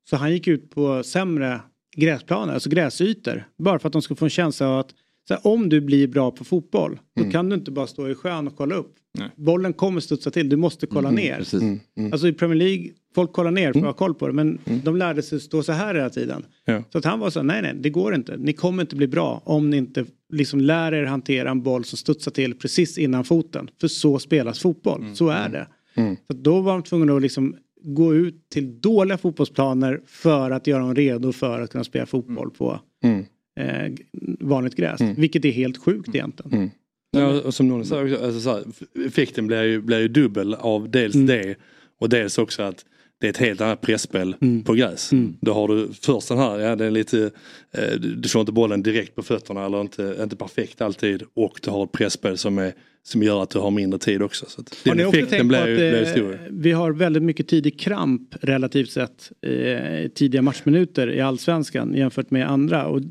Så han gick ut på sämre gräsplaner, alltså gräsytor. Bara för att de skulle få en känsla av att så här, om du blir bra på fotboll, då kan du inte bara stå i sjön och kolla upp. Nej. Bollen kommer studsa till, du måste kolla Mm, ner. precis. Mm, mm. Alltså i Premier League, folk kollar ner för att ha koll på det, men de lärde sig stå så här hela tiden. Ja. Så att han var så här, nej nej, det går inte. Ni kommer inte bli bra om ni inte liksom lär er hantera en boll som studsar till precis innan foten. För så spelas fotboll, så är det. Mm. Så att då var de tvungna att liksom gå ut till dåliga fotbollsplaner för att göra dem redo för att kunna spela fotboll på Mm. eh, vanligt gräs. Mm. Vilket är helt sjukt egentligen. Ja, och som någon sa, också, alltså, så här, effekten blir ju, blir ju dubbel av dels Mm. det och dels också att det är ett helt annat pressspel Mm. på gräs. Då har du först den här, ja det är lite, eh, du får inte bollen direkt på fötterna eller inte, inte perfekt alltid och du har ett pressspel som, är, som gör att du har mindre tid också. Så att Har ni också tänkt på blir att blir eh, stor. vi har väldigt mycket tidig kramp relativt sett eh, tidiga matchminuter i allsvenskan jämfört med andra. Och,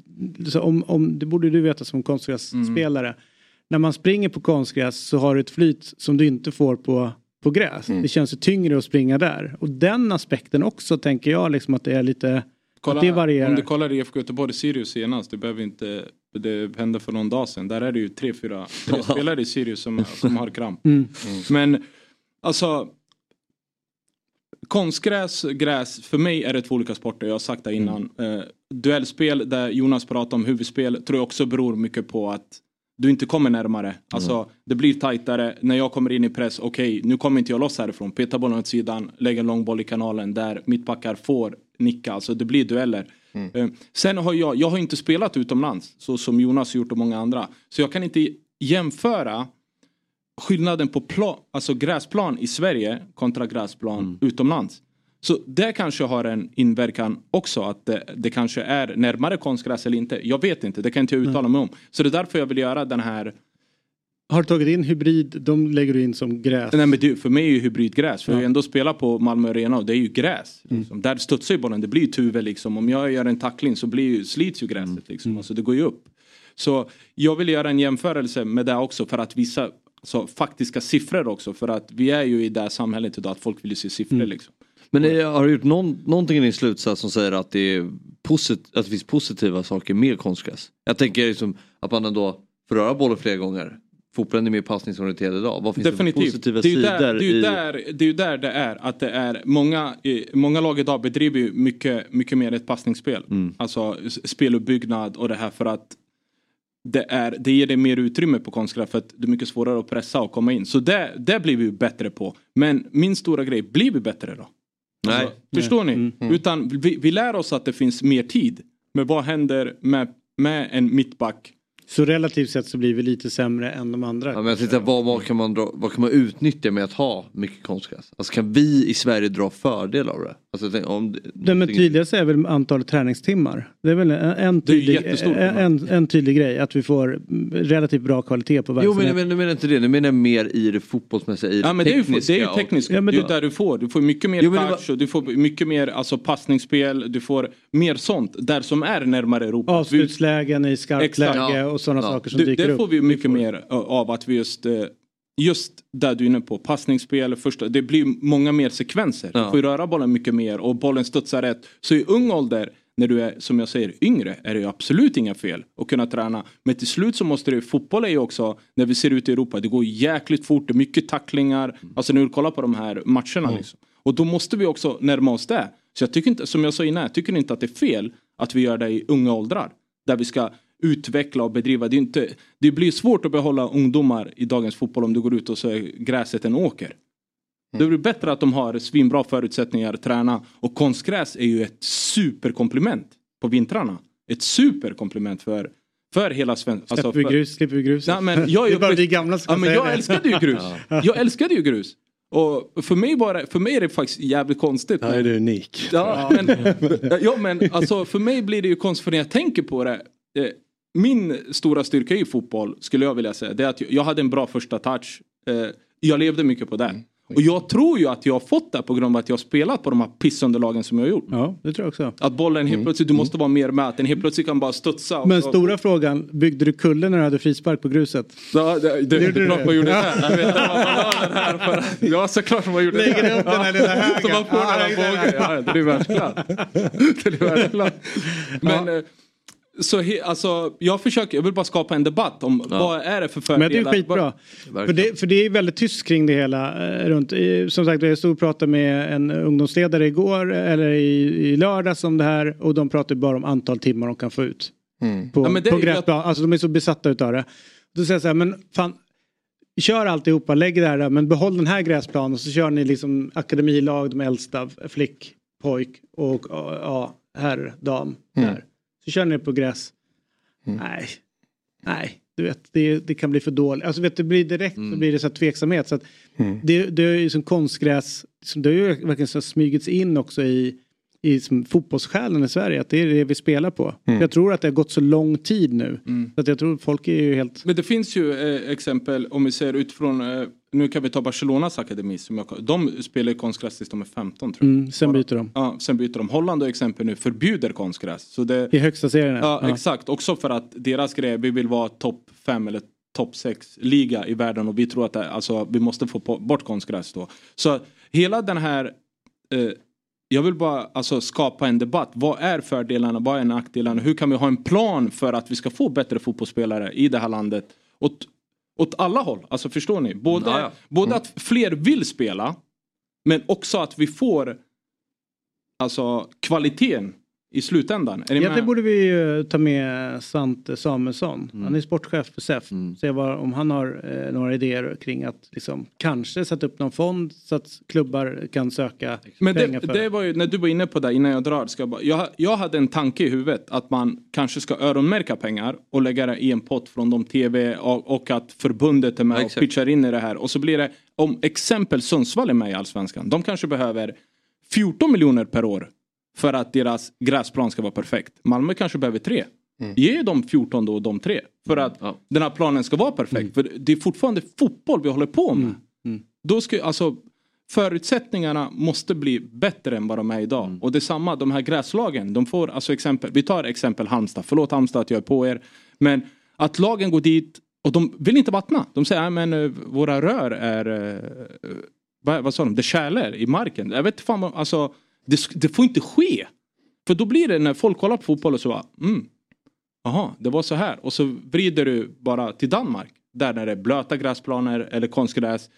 så om, om, det borde du veta som konstgrässpelare. När man springer på konstgräs så har du ett flyt som du inte får på, på gräs. Det känns ju tyngre att springa där. Och den aspekten också tänker jag liksom att det är lite Kolla, det varierar. Om du kollar IFK Göteborg Sirius senast, det behöver inte det hände för någon dag sedan. Där är det ju tre, fyra tre spelare i Sirius som, som har kramp. Mm. Men alltså Konstgräs, gräs, för mig är det två olika sporter. Jag har sagt det innan. Mm. Eh, duellspel där Jonas pratar om huvudspel tror jag också beror mycket på att du inte kommer närmare. Alltså Mm. det blir tajtare. När jag kommer in i press, okej nu kommer inte jag loss härifrån. Peta bollen åt sidan, lägga en lång boll i kanalen där mittbackar får nicka. Alltså det blir dueller. Eh, Sen har jag, jag har inte spelat utomlands så som Jonas gjort och många andra. Så jag kan inte jämföra skillnaden på plan, alltså gräsplan i Sverige kontra gräsplan utomlands. Så det kanske har en inverkan också att det, det kanske är närmare konstgräs eller inte. Jag vet inte, det kan inte jag uttala mig om. Så det är därför jag vill göra den här Har du tagit in hybrid, de lägger du in som gräs. Nej men det, för mig är ju hybridgräs. För jag har ändå spelat på Malmö Arena och det är ju gräs. Mm. Liksom. Där studsar ju bollen, det blir ju tuve liksom. Om jag gör en tackling så blir ju, slits ju gräset Mm. liksom. Alltså det går ju upp. Så jag vill göra en jämförelse med det också för att visa så, faktiska siffror också. För att vi är ju i det här samhället idag att folk vill ju se siffror Mm. liksom. Men eh, har du gjort någon, någonting i din slutsats som säger att det, är posit, att det finns positiva saker med konstgräs? Jag tänker liksom att man ändå får röra bollen flera gånger. Fotbollen är mer passningsorienterad idag. Vad finns det för Definitivt. positiva det sidor? där, det, är ju i... där, det är ju där det är. Att det är många, eh, många lag idag bedriver ju mycket, mycket mer ett passningsspel. Mm. Alltså speluppbyggnad och det här för att det, är, det ger dig mer utrymme på konstgräs för att det är mycket svårare att pressa och komma in. Så det, det blir vi ju bättre på. Men min stora grej, blir vi bättre då? Nej. Alltså, förstår ni? Mm. Utan vi, vi lär oss att det finns mer tid. Men vad händer med, med en mittback? Så relativt sett så blir vi lite sämre än de andra. Ja, men jag tänkte, vad, vad, kan man dra, vad kan man utnyttja med att ha mycket konstgräs? Alltså kan vi i Sverige dra fördel av det? Alltså, om, Det men tydligast är väl antalet träningstimmar. Det är väl en, Det tydlig, en, en, en tydlig grej att vi får relativt bra kvalitet på Jo verksamheten. men jag menar, inte det, nu menar jag mer i det fotbollsmässiga, i det Ja men det är ju, tekniska. det är ju och- tekniskt. det är ju där du får. Du får mycket mer Jo, det touch och du får mycket mer alltså, passningsspel. Du får mer sånt där som är närmare Europa. Avslutslägen i skarpt läge och sådana saker som det, dyker det upp. får vi mycket mer av att vi just eh, Just där du är inne på, passningsspel, första, det blir många mer sekvenser. Ja. Du får röra bollen mycket mer och bollen studsar rätt. Så i ung ålder, när du är som jag säger yngre, är det ju absolut inga fel att kunna träna. Men till slut så måste ju, fotboll är ju också, när vi ser ut i Europa, det går jäkligt fort, det är mycket tacklingar. Alltså när du kollar på de här matcherna liksom. Och då måste vi också närma oss det. Så jag tycker inte, som jag sa innan, jag tycker inte att det är fel att vi gör det i unga åldrar. Där vi ska utveckla och bedriva. Det, är inte, det blir svårt att behålla ungdomar i dagens fotboll om du går ut och så är gräset en åker. Det blir bättre att de har svinbra förutsättningar att träna. Och konstgräs är ju ett superkomplement på vintrarna. Ett superkomplement för, för hela svenska... Släpper vi grus, slipper vi grus. Ja, men jag, det är bara vi gamla som ja, men Jag det. älskade ju grus. Ja. Jag älskade ju grus. Och för mig, bara, för mig är det faktiskt jävligt konstigt. Ja, är du unik. Ja, men, ja, men alltså, för mig blir det ju konstigt för när jag tänker på det. Min stora styrka i fotboll skulle jag vilja säga det är att jag hade en bra första touch. Eh, jag levde mycket på det. Och jag tror ju att jag har fått det på grund av att jag har spelat på de här pissunderlagen som jag har gjort. Ja, det tror jag också. Att bollen helt plötsligt, du måste vara mer med. Den helt plötsligt kan bara studsa. och Men stora frågan, byggde du kulle när du hade frispark på gruset? Ja, det, det, det, du klart det? man gjorde det. Jag vet man här för. Ja, såklart man gjorde Lägger det. upp den här lilla högen. Så man får Ja, den här bågen. Ja, det är världsklass. Det är världsklass. Men eh, så he, alltså, jag försöker, jag vill bara skapa en debatt om vad är det för fördelar. Men det är skitbra. För det, för det är väldigt tyst kring det hela. Eh, runt. Som sagt, jag stod och pratade med en ungdomsledare igår eller i, i lördags om det här och de pratar bara om antal timmar de kan få ut. På, Ja, det på gräsplan. Alltså de är så besatta utav det. Då säger jag så här, men fan. Kör alltihopa, lägg det här där, men behåll den här gräsplanen och så kör ni liksom akademilag, de äldsta, flick, pojk och ja, herr, dam. Där. Så kör ni på gräs. Nej, nej, du vet det, det kan bli för dåligt. Alltså vet du, det blir direkt så blir det så här tveksamhet. Så att det, det är ju som konstgräs, som det har ju verkligen så smygits in också i, i som fotbollssjälen i Sverige. Att det är det vi spelar på. Mm. Jag tror att det har gått så lång tid nu. Mm. Så att jag tror folk är ju helt... Men det finns ju eh, exempel om vi ser utifrån, eh, nu kan vi ta Barcelonas akademi. Som jag, de spelar ju konstgräs tills de är 15 tror jag. Mm, sen byter de. Ja, sen byter de. Holland och exempel nu förbjuder konstgräs. Så det, I högsta serien. Ja, ja. exakt. Också för att deras grej, vi vill vara topp 5 eller topp 6 liga i världen och vi tror att det, alltså, vi måste få bort konstgräs då. Så hela den här, eh, jag vill bara alltså, skapa en debatt. Vad är fördelarna? Vad är nackdelarna? Hur kan vi ha en plan för att vi ska få bättre fotbollsspelare i det här landet? Åt, åt alla håll. Alltså förstår ni? Både, ja. både att fler vill spela. Men också att vi får alltså kvaliteten i slutändan. Är Ja, det borde vi ju ta med Svante Samuelsson. Mm. Han är sportchef för SEF. Se vad, om han har eh, några idéer kring att liksom, kanske sätta upp någon fond så att klubbar kan söka Men pengar det, för det var ju, när du var inne på det innan jag drar. Ska jag, bara, jag, jag hade en tanke i huvudet att man kanske ska öronmärka pengar och lägga det i en pott från de tv och, och att förbundet är med och pitchar in i det här. Och så blir det, om exempel Sundsvall är med i Allsvenskan. De kanske behöver 14 miljoner per år för att deras gräsplan ska vara perfekt. Malmö kanske behöver tre. Ge dem 14 då och de tre. För att den här planen ska vara perfekt. För det är fortfarande fotboll vi håller på med. Då ska, alltså, förutsättningarna måste bli bättre än vad de är idag. Och detsamma, de här gräslagen. De får, alltså exempel, vi tar exempel Halmstad. Förlåt Halmstad att jag är på er. Men att lagen går dit och de vill inte vattna. De säger att men eh, våra rör är, eh, vad, vad sa de, det är kärler i marken. Jag vet fan, alltså, det, det får inte ske. För då blir det när folk kollar på fotboll och så bara, mm, Jaha, det var så här. Och så vrider du bara till Danmark. Där är det blöta gräsplaner eller konstgräs.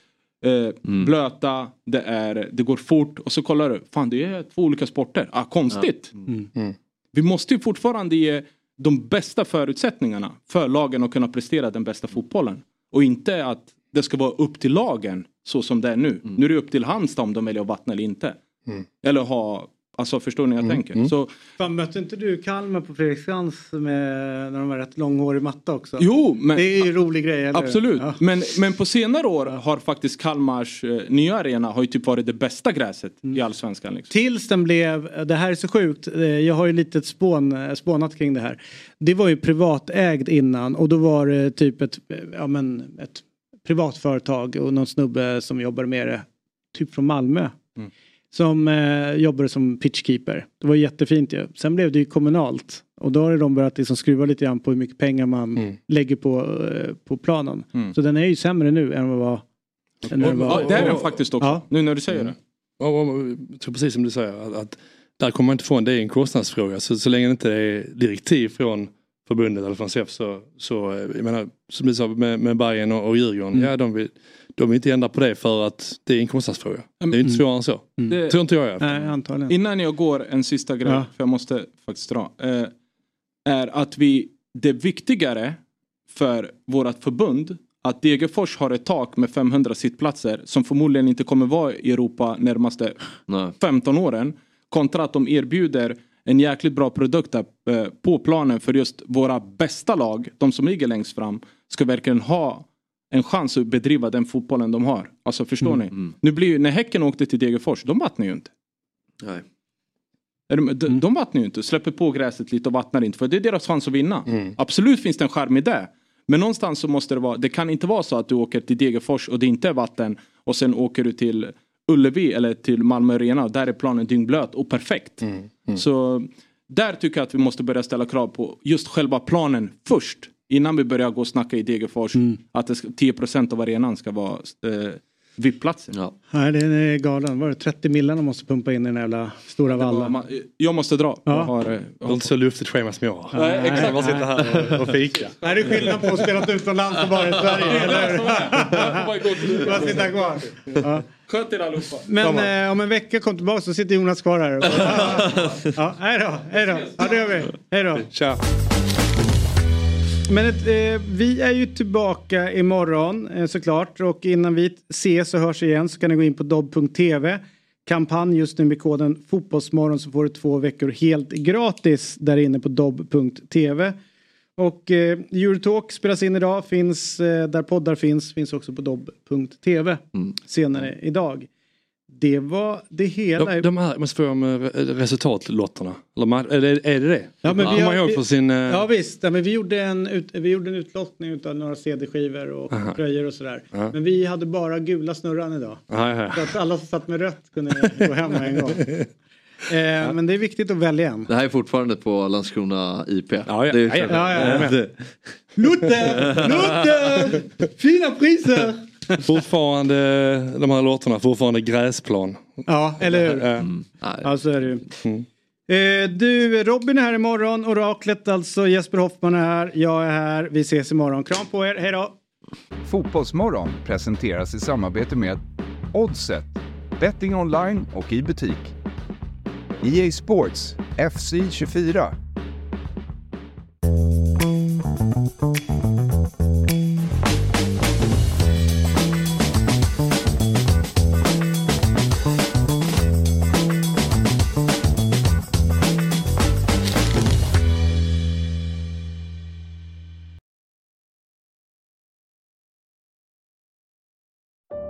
Eh, Blöta, det, är, det går fort och så kollar du. Fan det är två olika sporter. Ah, konstigt. Vi måste ju fortfarande ge de bästa förutsättningarna för lagen att kunna prestera den bästa fotbollen. Och inte att det ska vara upp till lagen så som det är nu. Nu är det upp till Halmstad om de väljer att vattna eller inte. Eller ha, alltså förstår ni vad jag tänker? Så Fan, mötte inte du Kalmar på Fredriksskans med, när de var rätt långhårig matta också? Jo, men... Det är ju en rolig grej, eller hur? Absolut, Ja. men, men på senare år har faktiskt Kalmars eh, nya arena har ju typ varit det bästa gräset i allsvenskan. Liksom. Tills den blev, det här är så sjukt, eh, jag har ju lite ett spån, eh, spånat kring det här. Det var ju privatägd innan och då var det typ ett, eh, ja men ett privatföretag och någon snubbe som jobbar med det, typ från Malmö. Mm. Som eh, jobbade som pitchkeeper. Det var jättefint ju. Sen blev det ju kommunalt. Och då har de börjat liksom skruva lite grann på hur mycket pengar man lägger på, eh, på planen. Mm. Så den är ju sämre nu än vad var. Än den var. Ja, det är den faktiskt också, Ja. nu när du säger det. Och, och, jag tror precis som du säger att, att där kommer man inte få en, det är en kostnadsfråga. Så, så länge det inte är direktiv från förbundet eller från SEF så, så eh, jag menar, som du sa med, med Bayern och, och Djurgården, Mm. ja de vill, de vill inte ändra på det för att det är en kostnadsfråga. Det är inte Mm. svårare än så. Det- Tror inte jag fall. Nej, antagligen. Innan jag går en sista grej, Ja. för jag måste faktiskt dra. Eh, är att vi, det är viktigare för vårt förbund att Degerfors har ett tak med 500 sittplatser som förmodligen inte kommer vara i Europa närmaste 15 åren. Kontra att de erbjuder en jäkligt bra produkt där, eh, på planen för just våra bästa lag, de som ligger längst fram, ska verkligen ha en chans att bedriva den fotbollen de har. Alltså förstår ni? Nu blir ju, när Häcken åkte till Degerfors, de vattnar ju inte. Nej. De, de, de vattnar ju inte, släpper på gräset lite och vattnar inte för det är deras chans att vinna. Absolut finns det en charm i det. Men någonstans så måste det vara, det kan inte vara så att du åker till Degerfors och det inte är vatten och sen åker du till Ullevi eller till Malmö Arena och där är planen dyngblöt och perfekt. Så där tycker jag att vi måste börja ställa krav på just själva planen först. Innan vi börjar gå och snacka i Degerfors att det ska, 10% av arenan ska vara eh, VIP-platser. Nej, den är galen. Var det 30 millar de måste pumpa in i den jävla stora vallen? Jag måste dra. Ja. Jag har, eh, Du har inte så luftigt schema som jag har. Nej, exakt. Jag bara sitter här och- och fika. Nej, det är skillnad på att spela utomlands och vara i Sverige, eller hur? Bara sitta kvar. Ja. Sköt er allihopa. Men eh, om en vecka kom tillbaka så sitter Jonas kvar här. ja, hej då, hej då. Ja, det gör vi. Hej då. Tja. Men ett, eh, vi är ju tillbaka imorgon eh, såklart och innan vi ses och hörs igen så kan ni gå in på dobb.tv. Kampanj just nu med koden Fotbollsmorgon så får du två veckor helt gratis där inne på dobb.tv. Och eh, Eurotalk spelas in idag, finns eh, där poddar finns, finns också på dobb.tv senare idag. Det var det hela. De, de här, måste få med resultatlotterna. Eller ma- är, det, är det det? Ja, men vi har- vi- för sin... eh, Ja visst, ja, men vi gjorde en, ut, vi gjorde en utlottning av några CD-skivor och Aha. tröjor och sådär. Ja. Men vi hade bara gula snurran idag. Ja, ja. Så att alla som satt med rött kunde gå hem en gång. Eh, Men det är viktigt att välja en. Det här är fortfarande på Landskrona IP. Ja, ja. Det är, Ja, ja, ja, ja. Luther! Luther! Fina priser! Fortfarande de här lotterna, fortfarande gräsplan. Ja, eller hur? Mm. Ja, så är det ju. Eh, du, Robin är här imorgon. Oraklet alltså. Jesper Hoffman är här. Jag är här. Vi ses imorgon. Kram på er. Hej då! Fotbollsmorgon presenteras i samarbete med Oddset, betting online och i butik. EA Sports, FC 24.